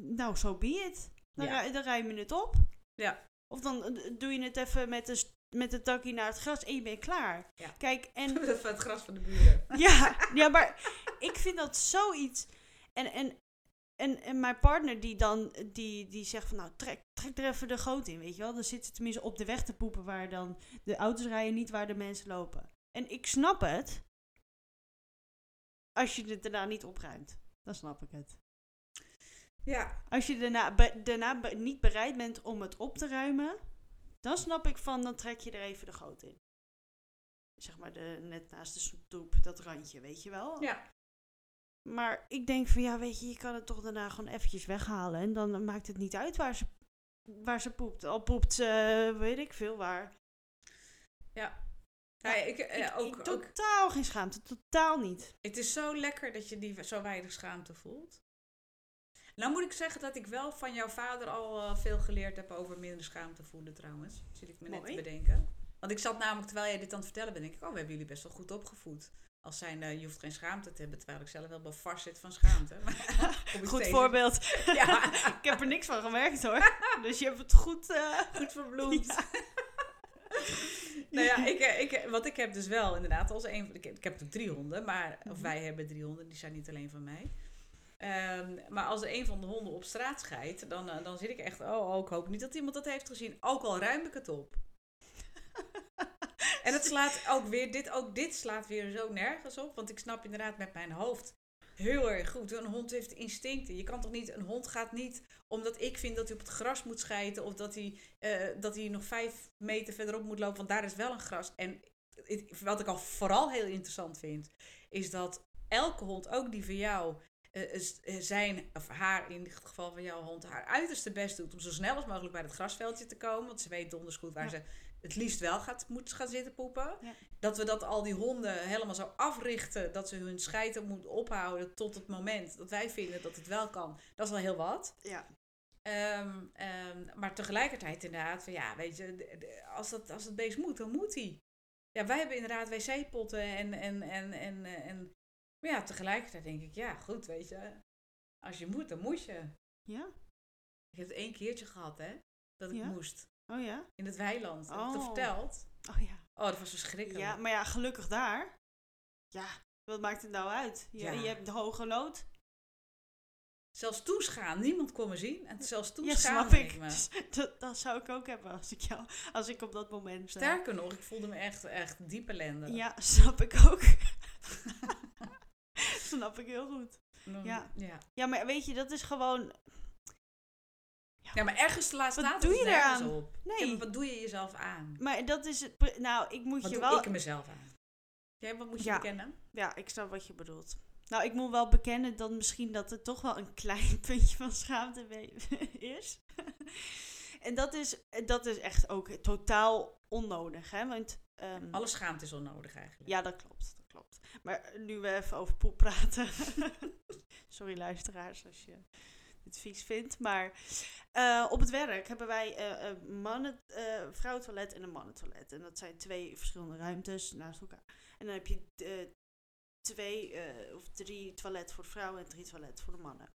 nou, zo be it. Dan, Ja. rij, dan ruim je het op. Ja. Of dan eh, doe je het even met st- met de takkie naar het gras en je bent klaar. Ja. Kijk, en *laughs* Dat van het gras van de buren. *laughs* ja, ja, maar ik vind dat zoiets. En, en, en, en mijn partner die dan die, die zegt van nou trek, trek er even de goot in, weet je wel. Dan zit ze tenminste op de weg te poepen waar dan de auto's rijden, niet waar de mensen lopen. En ik snap het. Als je het daarna niet opruimt, dan snap ik het. Ja. Als je daarna, be- daarna be- niet bereid bent om het op te ruimen, dan snap ik van, dan trek je er even de goot in. Zeg maar de, net naast de stoep, dat randje, weet je wel. Ja. Maar ik denk van, ja, weet je, je kan het toch daarna gewoon eventjes weghalen. En dan maakt het niet uit waar ze, waar ze poept. Al poept ze, weet ik veel waar. Ja. Ja, ik, eh, Ik- ook, ik- ook, totaal geen schaamte, totaal niet. het is zo lekker dat je die zo weinig schaamte voelt. Nou moet ik zeggen dat ik wel van jouw vader al eh, veel geleerd heb over minder schaamte voelen trouwens. Zit ik me net te bedenken. Want ik zat namelijk, terwijl jij dit aan het vertellen bent, denk ik, oh, we hebben jullie best wel goed opgevoed. Als zijn, eh, je hoeft geen schaamte te hebben, terwijl ik zelf wel vast zit van schaamte. *laughs* Goed voorbeeld. *laughs* Ja, *laughs* ik heb er niks van gemerkt hoor. dus je hebt het goed... eh, goed verbloemd. Ja. nou ja, ik, ik, want ik heb dus wel inderdaad als een van... Ik heb, ik heb natuurlijk drie honden, maar... Of Mhm. wij hebben drie honden, die zijn niet alleen van mij. Ehm, maar als er een van de honden op straat scheidt, dan, eh, dan zit ik echt... Oh, oh, ik hoop niet dat iemand dat heeft gezien. Ook al ruim ik het op. en het *laughs* slaat ook weer... Dit, ook dit slaat weer zo nergens op. Want ik snap inderdaad met mijn hoofd heel erg goed. Een hond heeft instincten. Je kan toch niet... Een hond gaat niet omdat ik vind dat hij op het gras moet schijten. Of dat hij, eh, dat hij nog vijf meter verderop moet lopen. Want daar is wel een gras. En wat ik al vooral heel interessant vind. Is dat elke hond, ook die van jou... eh, is- eh, zijn, of haar, in het geval van jouw hond, haar uiterste best doet om zo snel als mogelijk bij het grasveldje te komen. Want ze weet donders goed waar Ja. ze het liefst wel gaat, moet gaan zitten poepen. Ja. Dat we dat al die honden helemaal zo africhten dat ze hun scheiden moeten ophouden tot het moment dat wij vinden dat het wel kan. Dat is al heel wat. ja. Ehm, ehm, maar tegelijkertijd inderdaad, van ja, weet je, als, dat, als het beest moet, dan moet hij. Ja, wij hebben inderdaad wc-potten en, en, en, en, eh, en... Maar ja, tegelijkertijd denk ik, ja, goed, weet je. Als je moet, dan moet je. Ja? Ik heb het één keertje gehad, hè. Dat ik Ja? moest. Oh ja? In het weiland. Heb ik het Oh. verteld? Oh ja. Oh, dat was verschrikkelijk. Ja, maar ja, gelukkig daar. Ja, wat maakt het nou uit? Je, Ja. je hebt de hoge lood. Zelfs toesgaan. Niemand kon me zien. En zelfs Ja, toesgaan. snap ik. Dus dat, dat zou ik ook hebben als ik, jou, als ik op dat moment... eh, Sterker nog, ik voelde me echt, echt diep ellende. Ja, *laughs* snap ik ook. *laughs* *laughs* snap ik heel goed. Ja. ja. Ja, maar weet je, dat is gewoon... Ja, maar ergens laat Wat staat doe je eraan? op. Nee. Ja, wat doe je jezelf aan? Maar dat is het... Nou, ik moet Wat je doe wel... ik er mezelf aan? Jij, wat moet je Ja. bekennen? Ja, ik snap wat je bedoelt. Nou, ik moet wel bekennen dat misschien dat er toch wel een *laughs* klein puntje van schaamte *laughs* is. en dat is, dat is echt ook totaal onnodig, hè? Want, ehm, Alle schaamte is onnodig eigenlijk. Ja, dat klopt, Maar nu we even over poep praten. *laughs* Sorry luisteraars als je het vies vindt. Maar eh, op het werk hebben wij eh, een mannen, eh vrouwentoilet en een mannentoilet. En dat zijn twee verschillende ruimtes naast elkaar. En dan heb je twee of drie toiletten voor vrouwen en drie toiletten voor de mannen.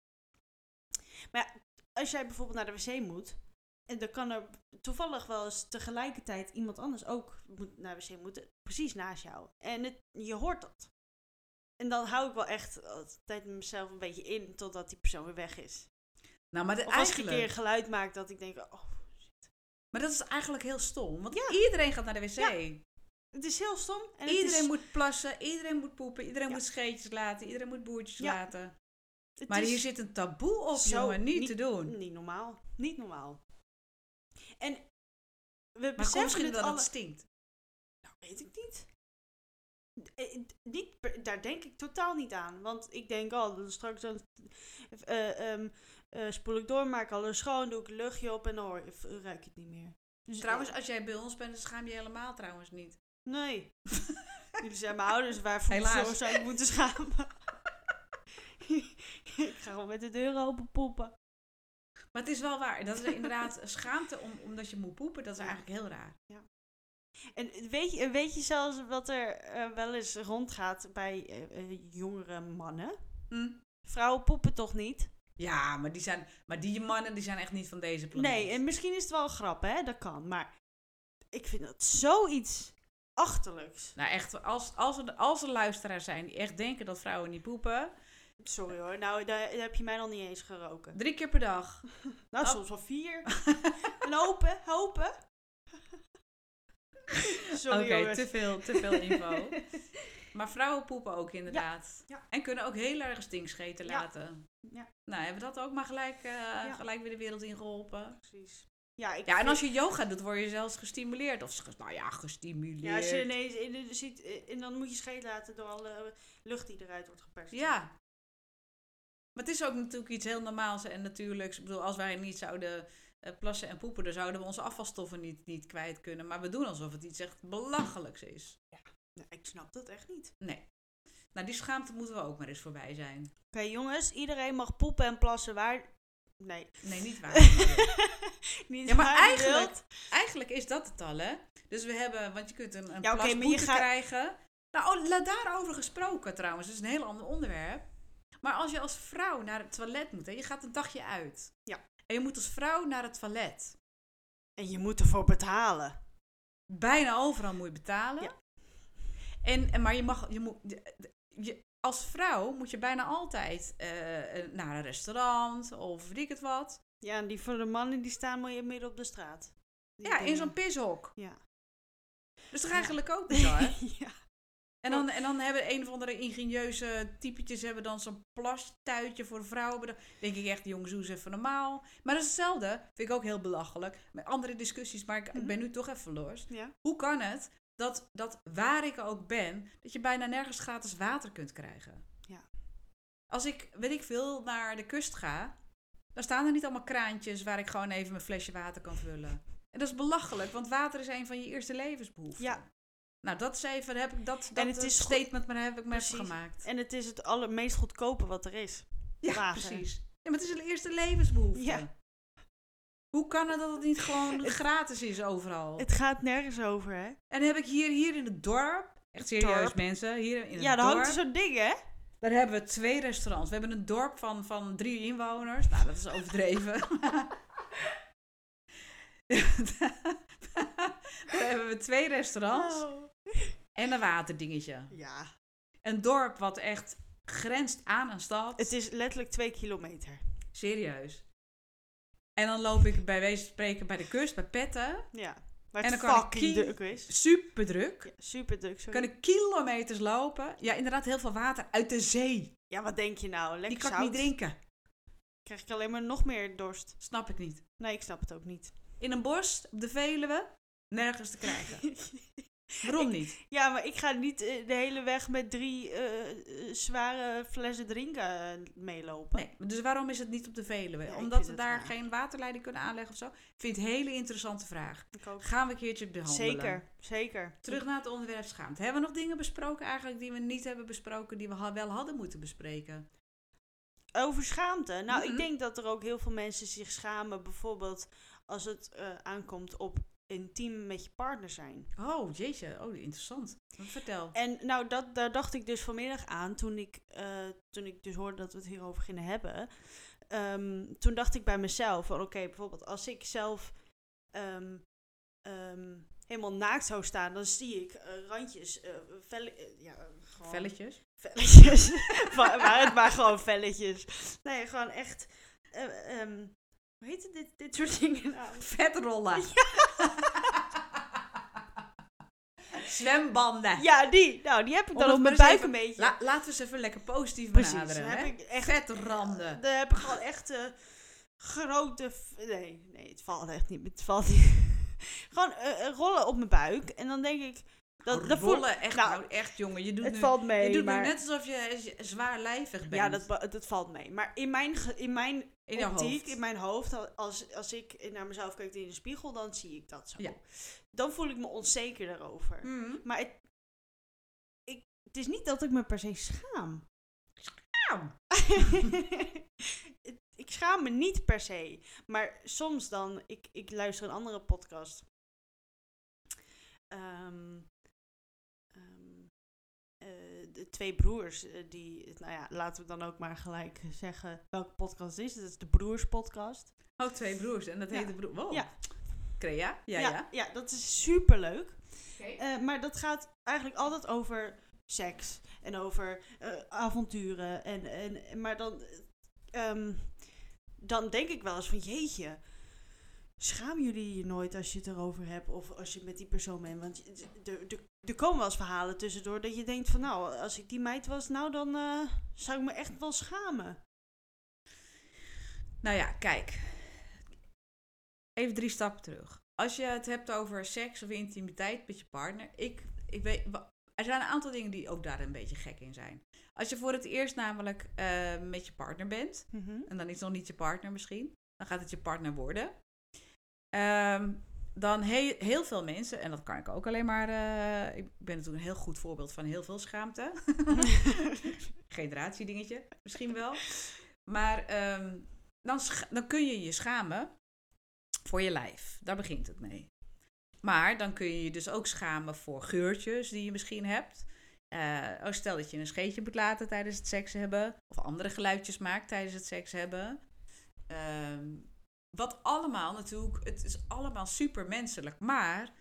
Maar ja, als jij bijvoorbeeld naar de wc moet, en dan kan er toevallig wel eens tegelijkertijd iemand anders ook moet, naar de wc moeten, precies naast jou. En het, je hoort dat. En dan hou ik wel echt altijd mezelf een beetje in totdat die persoon weer weg is. Nou, maar, de, Of als ik een keer geluid maak dat ik denk, oh, maar dat is eigenlijk heel stom. Want Ja. iedereen gaat naar de wc. Ja. het is heel stom. En iedereen is, moet plassen, iedereen moet poepen, iedereen Ja. moet scheetjes laten, iedereen moet boertjes laten. het Maar hier zit een taboe op, zo jongen. Niet, niet- te doen. niet normaal. Niet normaal. En we Maar beseffen misschien het dat alle... het stinkt. Nou, weet ik niet. Eh, niet daar denk ik totaal niet aan. Want ik denk al, dan straks dan, eh, ehm, eh, spoel ik door, maak alles schoon, doe ik een luchtje op en dan hoor, ruik je het niet meer. Dus, Trouwens, als jij bij ons bent, dan schaam je helemaal trouwens niet. nee. *laughs* Jullie zijn mijn ouders, waarvoor zou ik moeten schamen? *laughs* ik ga gewoon met de deur open poepen. Maar het is wel waar. Dat is inderdaad schaamte om, omdat je moet poepen. Dat is Ja. eigenlijk heel raar. En weet je, weet je zelfs wat er eh, wel eens rondgaat bij eh, eh, jongere mannen? Hm? Vrouwen poepen toch niet? Ja, maar die, zijn, maar die mannen die zijn echt niet van deze planeet. Nee, en misschien is het wel een grap, hè? Dat kan. Maar ik vind dat zoiets achterlijks. Nou echt, als, als, er, als er luisteraars zijn die echt denken dat vrouwen niet poepen... Sorry hoor, nou daar, daar heb je mij nog niet eens geroken. Drie keer per dag. *laughs* Nou, Oh. soms wel vier. *laughs* en hopen, hopen. *laughs* Sorry Oké, jongens. te veel, te veel info. maar vrouwen poepen ook inderdaad. Ja. En kunnen ook heel erg stinkscheten Ja. laten. Ja. Nou, hebben we dat ook maar gelijk, eh, gelijk weer de wereld ingeholpen. Precies. Ja, ik Ja, en vind- als je yoga doet, word je zelf gestimuleerd. Of, ge- nou ja, gestimuleerd. Ja, als je ineens in de, ziet, eh, en dan moet je scheet laten door alle lucht die eruit wordt geperst. Ja. Maar het is ook natuurlijk iets heel normaals en natuurlijks. Ik bedoel, als wij niet zouden eh, plassen en poepen, dan zouden we onze afvalstoffen niet, niet kwijt kunnen. Maar we doen alsof het iets echt belachelijks is. Nou, ik snap dat echt niet. Nee. Nou, die schaamte moeten we ook maar eens voorbij zijn. Oké, jongens, iedereen mag poepen en plassen waar. Nee. Nee, niet waar. *laughs* *laughs* niet Ja, maar waar eigenlijk-. Eigenlijk is dat het al, hè? Dus we hebben, want je kunt een, een Ja, krijgen. Nou, oh, la- daarover gesproken trouwens, dat is een heel ander onderwerp. Maar als je als vrouw naar het toilet moet, hè, je gaat een dagje uit. Ja. En je moet als vrouw naar het toilet. En je moet ervoor betalen. Bijna overal moet je betalen. Ja. En, en, maar je mag, je moet, je, als vrouw moet je bijna altijd eh, eh, naar een restaurant of weet ik het wat. Ja, en die voor de mannen die staan maar midden op de straat. Die Ja, in zo'n pishok. Ja. Dus toch Ja. eigenlijk ook bizar. *laughs* ja. En dan, en dan hebben een of andere ingenieuze typetjes hebben dan zo'n plastuitje voor vrouwen. bedacht. denk ik echt, jongens, doe eens even normaal. Maar dat is hetzelfde, vind ik ook heel belachelijk. Met andere discussies, maar ik, ben nu toch even los. ja. Hoe kan het dat, dat waar ik ook ben, dat je bijna nergens gratis water kunt krijgen? Ja. Als ik, weet ik veel, naar de kust ga, dan staan er niet allemaal kraantjes waar ik gewoon even mijn flesje water kan vullen. En dat is belachelijk, want water is een van je eerste levensbehoeften. Ja. Nou, dat is even, heb ik dat, dat het het is statement maar heb ik maar Precies. gemaakt. En het is het allermeest goedkope wat er is. ja, precies. Ja, maar het is een eerste levensbehoefte. Ja. Hoe kan het dat het niet gewoon *laughs* gratis is overal? Het gaat nergens over, hè? En heb ik hier, hier in het dorp, echt serieus Dorp. mensen, hier in het Ja, daar dorp, hangt zo'n ding, hè? daar hebben we twee restaurants. We hebben een dorp van, van drie inwoners. Nou, dat is overdreven. *laughs* *laughs* *laughs* daar hebben we twee restaurants Oh. en een waterdingetje. Ja. Een dorp wat echt grenst aan een stad. Het is letterlijk twee kilometer. Serieus. En dan loop ik bij wijze van spreken bij de kust, bij Petten. Ja. Maar En dan kan fucking druk is. Super druk. Ja, super druk, sorry. Kan ik kilometers lopen. Ja, inderdaad, heel veel water uit de zee. Ja, wat denk je nou? Lekker Die kan zout. ik niet drinken. Krijg ik alleen maar nog meer dorst. Snap ik niet. Nee, ik snap het ook niet. In een bos op de Veluwe, nergens te krijgen. Waarom niet? ja, maar ik ga niet eh, de hele weg met drie eh, eh, zware flessen drinken meelopen. Nee, dus waarom is het niet op de Veluwe? Ja, Omdat we daar raar. geen waterleiding kunnen aanleggen of zo? Ik vind het een hele interessante vraag. Ik ook. Gaan we een keertje behandelen. Zeker, zeker. Terug naar het onderwerp schaamte. Hebben we nog dingen besproken eigenlijk die we niet hebben besproken, die we wel hadden moeten bespreken? Over schaamte. Nou, Mhm. ik denk dat er ook heel veel mensen zich schamen, bijvoorbeeld als het eh, aankomt op intiem met je partner zijn. Oh, jeetje. Oh, interessant. Vertel. En nou, dat, daar dacht ik dus vanmiddag aan toen ik, eh, toen ik dus hoorde dat we het hierover gingen hebben. Ehm, toen dacht ik bij mezelf van oké, bijvoorbeeld als ik zelf ehm, ehm, helemaal naakt zou staan, dan zie ik eh, randjes, eh velle, ja, gewoon Velletjes. velletjes. *laughs* maar, maar het maar gewoon velletjes. Nee, gewoon echt. Hoe heet het, dit, dit soort *laughs* dingen nou? Vetrollen. *laughs* Zwembanden. Ja, die. Nou, die heb ik dan op mijn buik even- een beetje. La- laten we eens even lekker positief Precies, benaderen. heb hè? ik echt- Vetranden. Daar heb ik gewoon echt eh, grote. Nee, nee, het valt echt niet. Het valt niet. *laughs* gewoon eh, eh, rollen op mijn buik. En dan denk ik. Dat, Oh, dat rollen, echt, nou, nou, echt jongen. Je doet, het nu, valt mee. je doet maar, nu net alsof je zwaarlijvig bent. ja, dat, dat valt mee. Maar in mijn, in mijn in optiek, in mijn hoofd, als, als ik naar mezelf kijk in de spiegel, dan zie ik dat zo. Ja. Dan voel ik me onzeker daarover. Mhm. Maar het, ik, het is niet dat ik me per se schaam. *laughs* Ik schaam me niet per se. Maar soms dan, ik, ik luister een andere podcast. eh, de twee broers, eh, die, nou ja, laten we dan ook maar gelijk zeggen welke podcast het is. Dat is de Broers Podcast. Oh, twee broers. En dat Ja. heet de broer. Wow. Ja. Crea? Ja, ja. ja. dat is super leuk. Oké. maar dat gaat eigenlijk altijd over seks en over eh, avonturen. En, en, maar dan, eh, ehm, dan denk ik wel eens van jeetje. Schaam jullie je nooit als je het erover hebt of als je met die persoon bent? Want je- er- er- komen wel eens verhalen tussendoor dat je denkt van nou, als ik die meid was, nou dan eh, zou ik me echt wel schamen. Nou ja, kijk. Even drie stappen terug. Als je het hebt over seks of intimiteit met je partner. Ik, ik weet, er zijn een aantal dingen die ook daar een beetje gek in zijn. Als je voor het eerst namelijk eh, met je partner bent. En dan is het nog niet je partner misschien. Dan gaat het je partner worden. Ehm, dan he- heel veel mensen, en dat kan ik ook alleen maar. eh, ik ben natuurlijk een heel goed voorbeeld van heel veel schaamte. *laughs* Generatiedingetje, misschien wel. Maar ehm, dan, dan kun je je schamen voor je lijf. Daar begint het mee. Maar dan kun je je dus ook schamen voor geurtjes die je misschien hebt. Eh, oh, stel dat je een scheetje moet laten tijdens het seks hebben. Of andere geluidjes maakt tijdens het seks hebben. Ehm, wat allemaal natuurlijk, het is allemaal super menselijk. Maar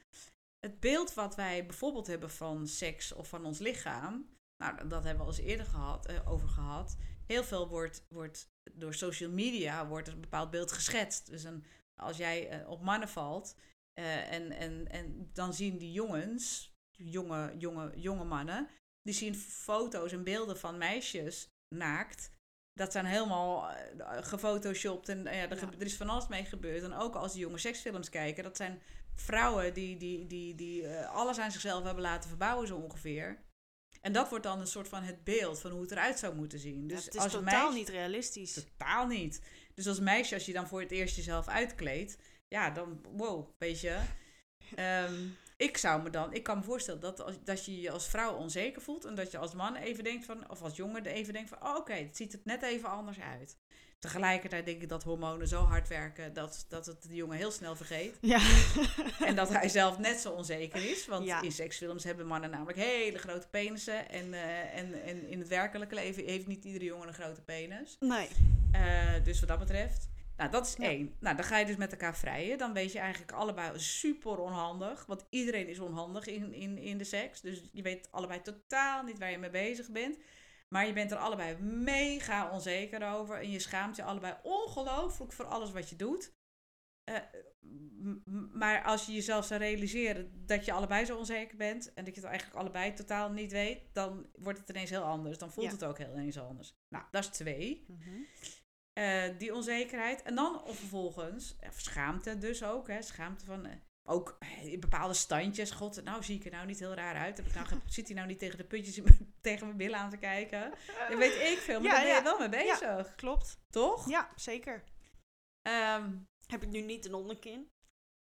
het beeld wat wij bijvoorbeeld hebben van seks of van ons lichaam. Nou, dat hebben we al eens eerder gehad, eh, over gehad. Heel veel wordt, wordt door social media wordt een bepaald beeld geschetst. Dus een, als jij eh, op mannen valt eh, en, en, en dan zien die jongens, jonge, jonge, jonge mannen, die zien foto's en beelden van meisjes naakt. Dat zijn helemaal eh, gefotoshopt en eh, ja, er, Ja. er is van alles mee gebeurd. En ook als die jonge seksfilms kijken, dat zijn vrouwen die, die, die, die eh, alles aan zichzelf hebben laten verbouwen zo ongeveer. En dat wordt dan een soort van het beeld van hoe het eruit zou moeten zien. Dus het is als totaal meisje- niet realistisch. Totaal niet. Dus als meisje, als je dan voor het eerst jezelf uitkleedt, ja, dan, wow, weet je. Ehm, ik zou me dan, ik kan me voorstellen dat, als, dat je je als vrouw onzeker voelt en dat je als man even denkt van, of als jongen er even denkt van, oh, oké, het ziet er net even anders uit. Tegelijkertijd denk ik dat hormonen zo hard werken dat, dat het de jongen heel snel vergeet. Ja. En dat hij zelf net zo onzeker is. Want Ja. in seksfilms hebben mannen namelijk hele grote penissen. En, eh, en, en in het werkelijke leven heeft niet iedere jongen een grote penis. nee. Eh, dus wat dat betreft. Nou, dat is Ja. één. Nou, dan ga je dus met elkaar vrijen. Dan weet je eigenlijk allebei super onhandig. Want iedereen is onhandig in, in, in de seks. Dus je weet allebei totaal niet waar je mee bezig bent. Maar je bent er allebei mega onzeker over. En je schaamt je allebei ongelooflijk voor alles wat je doet. Eh, maar als je jezelf zou realiseren dat je allebei zo onzeker bent. En dat je het eigenlijk allebei totaal niet weet. Dan wordt het ineens heel anders. Dan voelt Ja. het ook heel ineens anders. Nou, dat is twee. Mhm. Eh, die onzekerheid. En dan of vervolgens, of schaamte dus ook. Hè, schaamte van, eh, ook eh, in bepaalde standjes. God, nou zie ik er nou niet heel raar uit. Heb ik nou, ge- zit hij nou niet tegen de mijn- *laughs* tegen mijn billen aan te kijken? Dat weet ik veel, maar Ja, daar ben je ja. wel mee bezig. Klopt. Toch? Ja, zeker. Ehm, Heb ik nu niet een onderkin?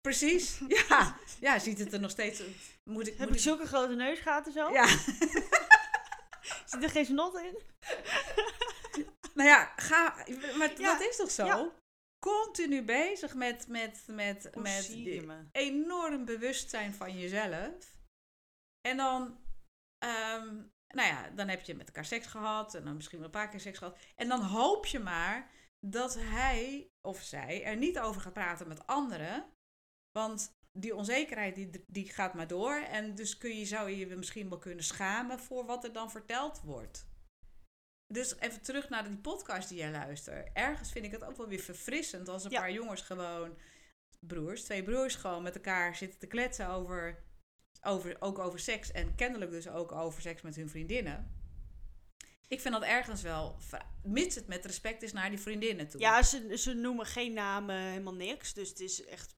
precies. *laughs* ja. ja, ziet het er nog steeds... Moet ik, Heb moet ik zulke grote neusgaten zo? Ja, *laughs* Zit er geen snot in? Nou ja, ga, maar Ja, dat is toch zo? ja. Continu bezig met, met, met, Hoe met enorm bewustzijn van jezelf. En dan, ehm, nou ja, dan heb je met elkaar seks gehad. En dan misschien wel een paar keer seks gehad. En dan hoop je maar dat hij of zij er niet over gaat praten met anderen. Want die onzekerheid die, die gaat maar door. En dus kun je, zou je je misschien wel kunnen schamen voor wat er dan verteld wordt. Dus even terug naar die podcast die jij luistert. Ergens vind ik het ook wel weer verfrissend als een Ja. paar jongens gewoon broers, twee broers gewoon met elkaar zitten te kletsen over, over, ook over seks. En kennelijk dus ook over seks met hun vriendinnen. Ik vind dat ergens wel, mits het met respect is naar die vriendinnen toe. Ja, ze, ze noemen geen namen, helemaal niks. Dus het is echt...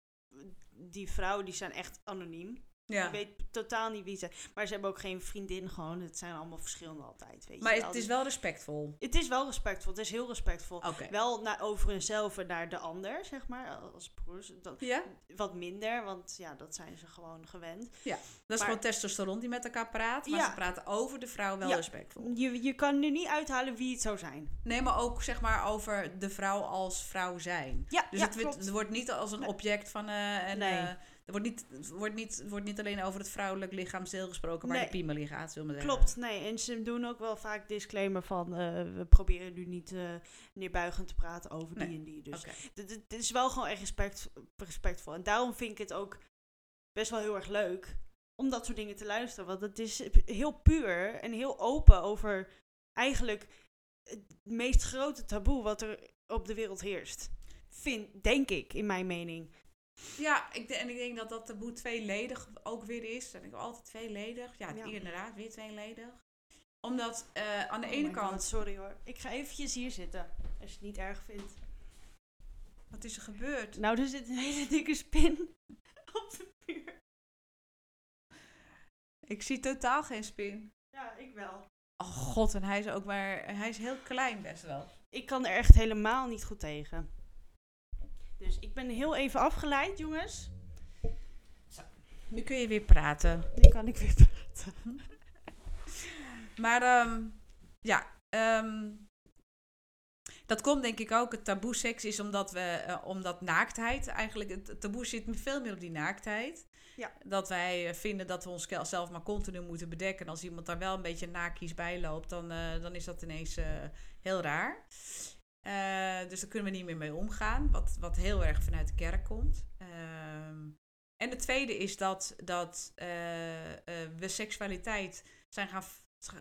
Die vrouwen die zijn echt anoniem. Ja. Je weet totaal niet wie ze Maar ze hebben ook geen vriendin gewoon. Het zijn allemaal verschillende altijd, weet Maar je wel. het is Dus- wel respectvol. Het is wel respectvol. Het is heel respectvol. Wel naar, over hunzelf en naar de ander, zeg maar. Als broers. Dat, Ja? wat minder, want ja, dat zijn ze gewoon gewend. Dat is Maar- gewoon testosteron die met elkaar praat. Maar Ja. ze praten over de vrouw wel Ja. respectvol. Je, je kan er niet uithalen wie het zou zijn. Nee, maar ook zeg maar over de vrouw als vrouw zijn. Ja, Dus ja, het, wordt- klopt. het wordt niet als een object van... eh en, Nee. eh, wordt niet, wordt niet, wordt niet alleen over het vrouwelijk lichaamsdeel gesproken, waar Nee. de piemel gaat, zullen we maar. Klopt, nee. En ze doen ook wel vaak disclaimer van... eh, we proberen nu niet eh neerbuigend te praten over die en die. Dus dit is wel gewoon echt respect, respectvol. En daarom vind ik het ook best wel heel erg leuk om dat soort dingen te luisteren. Want het is heel puur en heel open over eigenlijk het meest grote taboe wat er op de wereld heerst. Vind, denk ik, in mijn mening. Ja, ik, de- en ik denk dat dat taboe tweeledig ook weer is. Dat ik altijd tweeledig. Ja, Ja. inderdaad, weer tweeledig. Omdat eh, aan de Oh ene kant... God, sorry hoor. Ik ga eventjes hier zitten. Als je het niet erg vindt. Wat is er gebeurd? Nou, er zit een hele dikke spin *laughs* op de muur. Ik zie totaal geen spin. Ja, ik wel. Oh god, en hij is ook maar... Hij is heel klein best wel. Ik kan er echt helemaal niet goed tegen. Dus ik ben heel even afgeleid, jongens. Nu kun je weer praten. Nu kan ik weer *laughs* praten. Maar ehm, ja, ehm, dat komt denk ik ook. Het taboe seks is omdat we, eh, omdat naaktheid eigenlijk, het taboe zit veel meer op die naaktheid. Ja. Dat wij eh, vinden dat we onszelf maar continu moeten bedekken. En als iemand daar wel een beetje naakies bij loopt, dan, eh, dan is dat ineens heel raar. Eh, dus daar kunnen we niet meer mee omgaan. Wat, wat heel erg vanuit de kerk komt. Ehm, en het tweede is dat, dat eh, eh, we seksualiteit zijn gaan,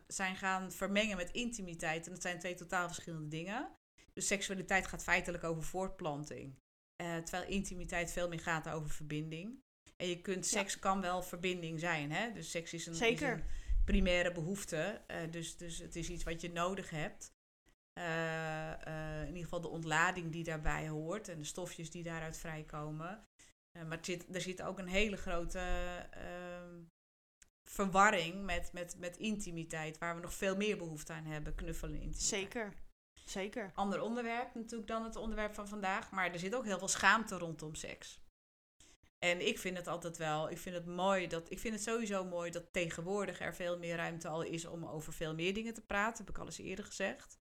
zijn gaan vermengen met intimiteit. En dat zijn twee totaal verschillende dingen. Dus seksualiteit gaat feitelijk over voortplanting. Terwijl intimiteit veel meer gaat over verbinding. En je kunt, Ja. seks kan wel verbinding zijn. Hè? Dus seks is een, is een primaire behoefte. Eh, dus, dus het is iets wat je nodig hebt. Eh, eh, in ieder geval de ontlading die daarbij hoort en de stofjes die daaruit vrijkomen. Eh, maar het zit, er zit ook een hele grote ehm, verwarring met, met, met intimiteit, waar we nog veel meer behoefte aan hebben, knuffelen en intimiteit. Zeker. Zeker. Ander onderwerp natuurlijk dan het onderwerp van vandaag, maar er zit ook heel veel schaamte rondom seks. En ik vind het altijd wel, ik vind het mooi dat, ik vind het sowieso mooi dat tegenwoordig er veel meer ruimte al is om over veel meer dingen te praten, heb ik al eens eerder gezegd.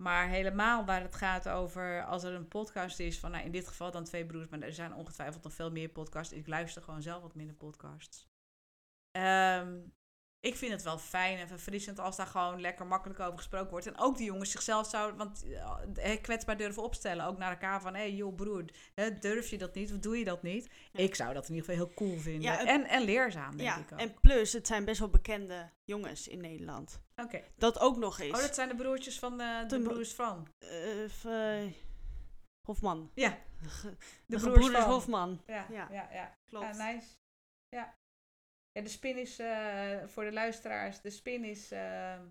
Maar helemaal waar het gaat over, als er een podcast is, van nou, in dit geval dan twee broers, maar er zijn ongetwijfeld nog veel meer podcasts. Ik luister gewoon zelf wat minder podcasts. Ehm, ik vind het wel fijn en verfrissend als daar gewoon lekker makkelijk over gesproken wordt. En ook die jongens zichzelf zouden, want eh, kwetsbaar durven opstellen. Ook naar elkaar van, hé hey, joh broer, hè, durf je dat niet of doe je dat niet? Ja. Ik zou dat in ieder geval heel cool vinden. Ja, en, en leerzaam, denk Ja, ik ook. en plus, het zijn best wel bekende jongens in Nederland. Dat ook nog eens. Oh, dat zijn de broertjes van eh, de De bro- broers van. Eh, eh, Hofman. Ja, *laughs* de, de broers van. Hofman. Ja, ja, Ja. ja. Klopt. Ja, nice. Ja. ja, de spin is eh, voor de luisteraars, de spin is ehm,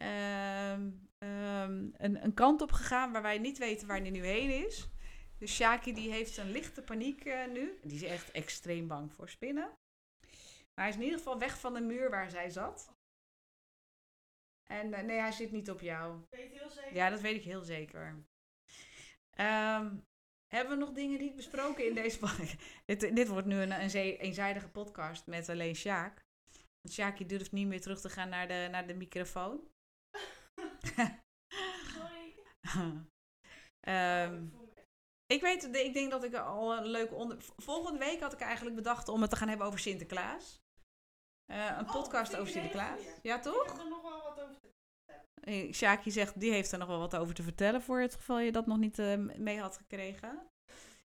ehm, ehm, een, een kant op gegaan waar wij niet weten waar die nu heen is. Dus Shaki die heeft een lichte paniek eh, nu. Die is echt extreem bang voor spinnen. Maar hij is in ieder geval weg van de muur waar zij zat. En eh, nee, hij zit niet op jou. Weet je heel zeker? Ja, dat weet ik heel zeker. Ehm, hebben we nog dingen niet besproken in deze *laughs* podcast? dit, dit wordt nu een, een eenzijdige podcast met alleen Sjaak. Want Sjaakje durft niet meer terug te gaan naar de, naar de microfoon. *laughs* Sorry. Ehm, ik weet, ik denk dat ik al een leuke onder... Volgende week had ik eigenlijk bedacht om het te gaan hebben over Sinterklaas. Eh, een Oh, podcast ik over Sinterklaas. Ja, Ik toch? heb er nog wel wat over te Eh, Sjaakje zegt, die heeft er nog wel wat over te vertellen voor het geval je dat nog niet eh, mee had gekregen.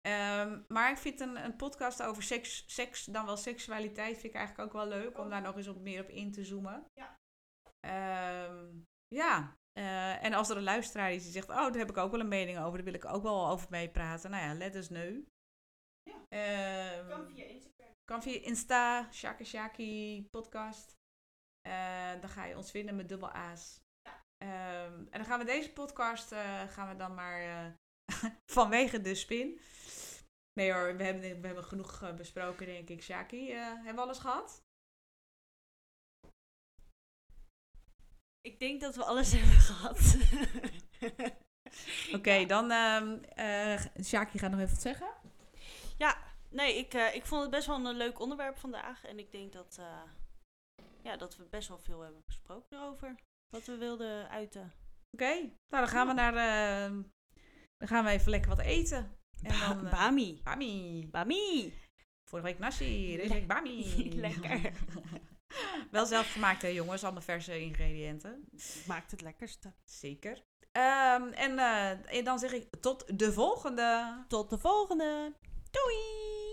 Ehm, maar ik vind een, een podcast over seks, seks, dan wel seksualiteit, vind ik eigenlijk ook wel leuk om daar nog eens op meer op in te zoomen. Ja. Ehm, ja. En als er een luisteraar is die zegt, oh, daar heb ik ook wel een mening over, daar wil ik ook wel over meepraten. Nou ja, let us know. Ja. Ehm, Kan via Instagram. Kan via Insta, Shaki Shaki podcast. Eh, dan ga je ons vinden met dubbel A's. Ehm, en dan gaan we deze podcast eh, gaan we dan maar eh, *laughs* vanwege de spin. Nee hoor, we hebben, we hebben genoeg besproken, denk ik. Shaki, hebben we alles gehad? Ik denk dat we alles *laughs* hebben gehad. Oké, dan eh Shaki gaat nog even wat zeggen. Nee, ik, eh, ik vond het best wel een leuk onderwerp vandaag. En ik denk dat, eh, ja, dat we best wel veel hebben besproken erover. Wat we wilden uiten. Oké, nou dan gaan we naar eh, dan gaan we even lekker wat eten. En dan, eh, Bami. Bami. Bami. Vorige week nasi, deze week bami. *laughs* Lekker. *laughs* Wel zelfgemaakte jongens, allemaal verse ingrediënten. Maakt het lekkerste. Zeker. Ehm, en, en dan zeg ik tot de volgende. Tot de volgende. Doink!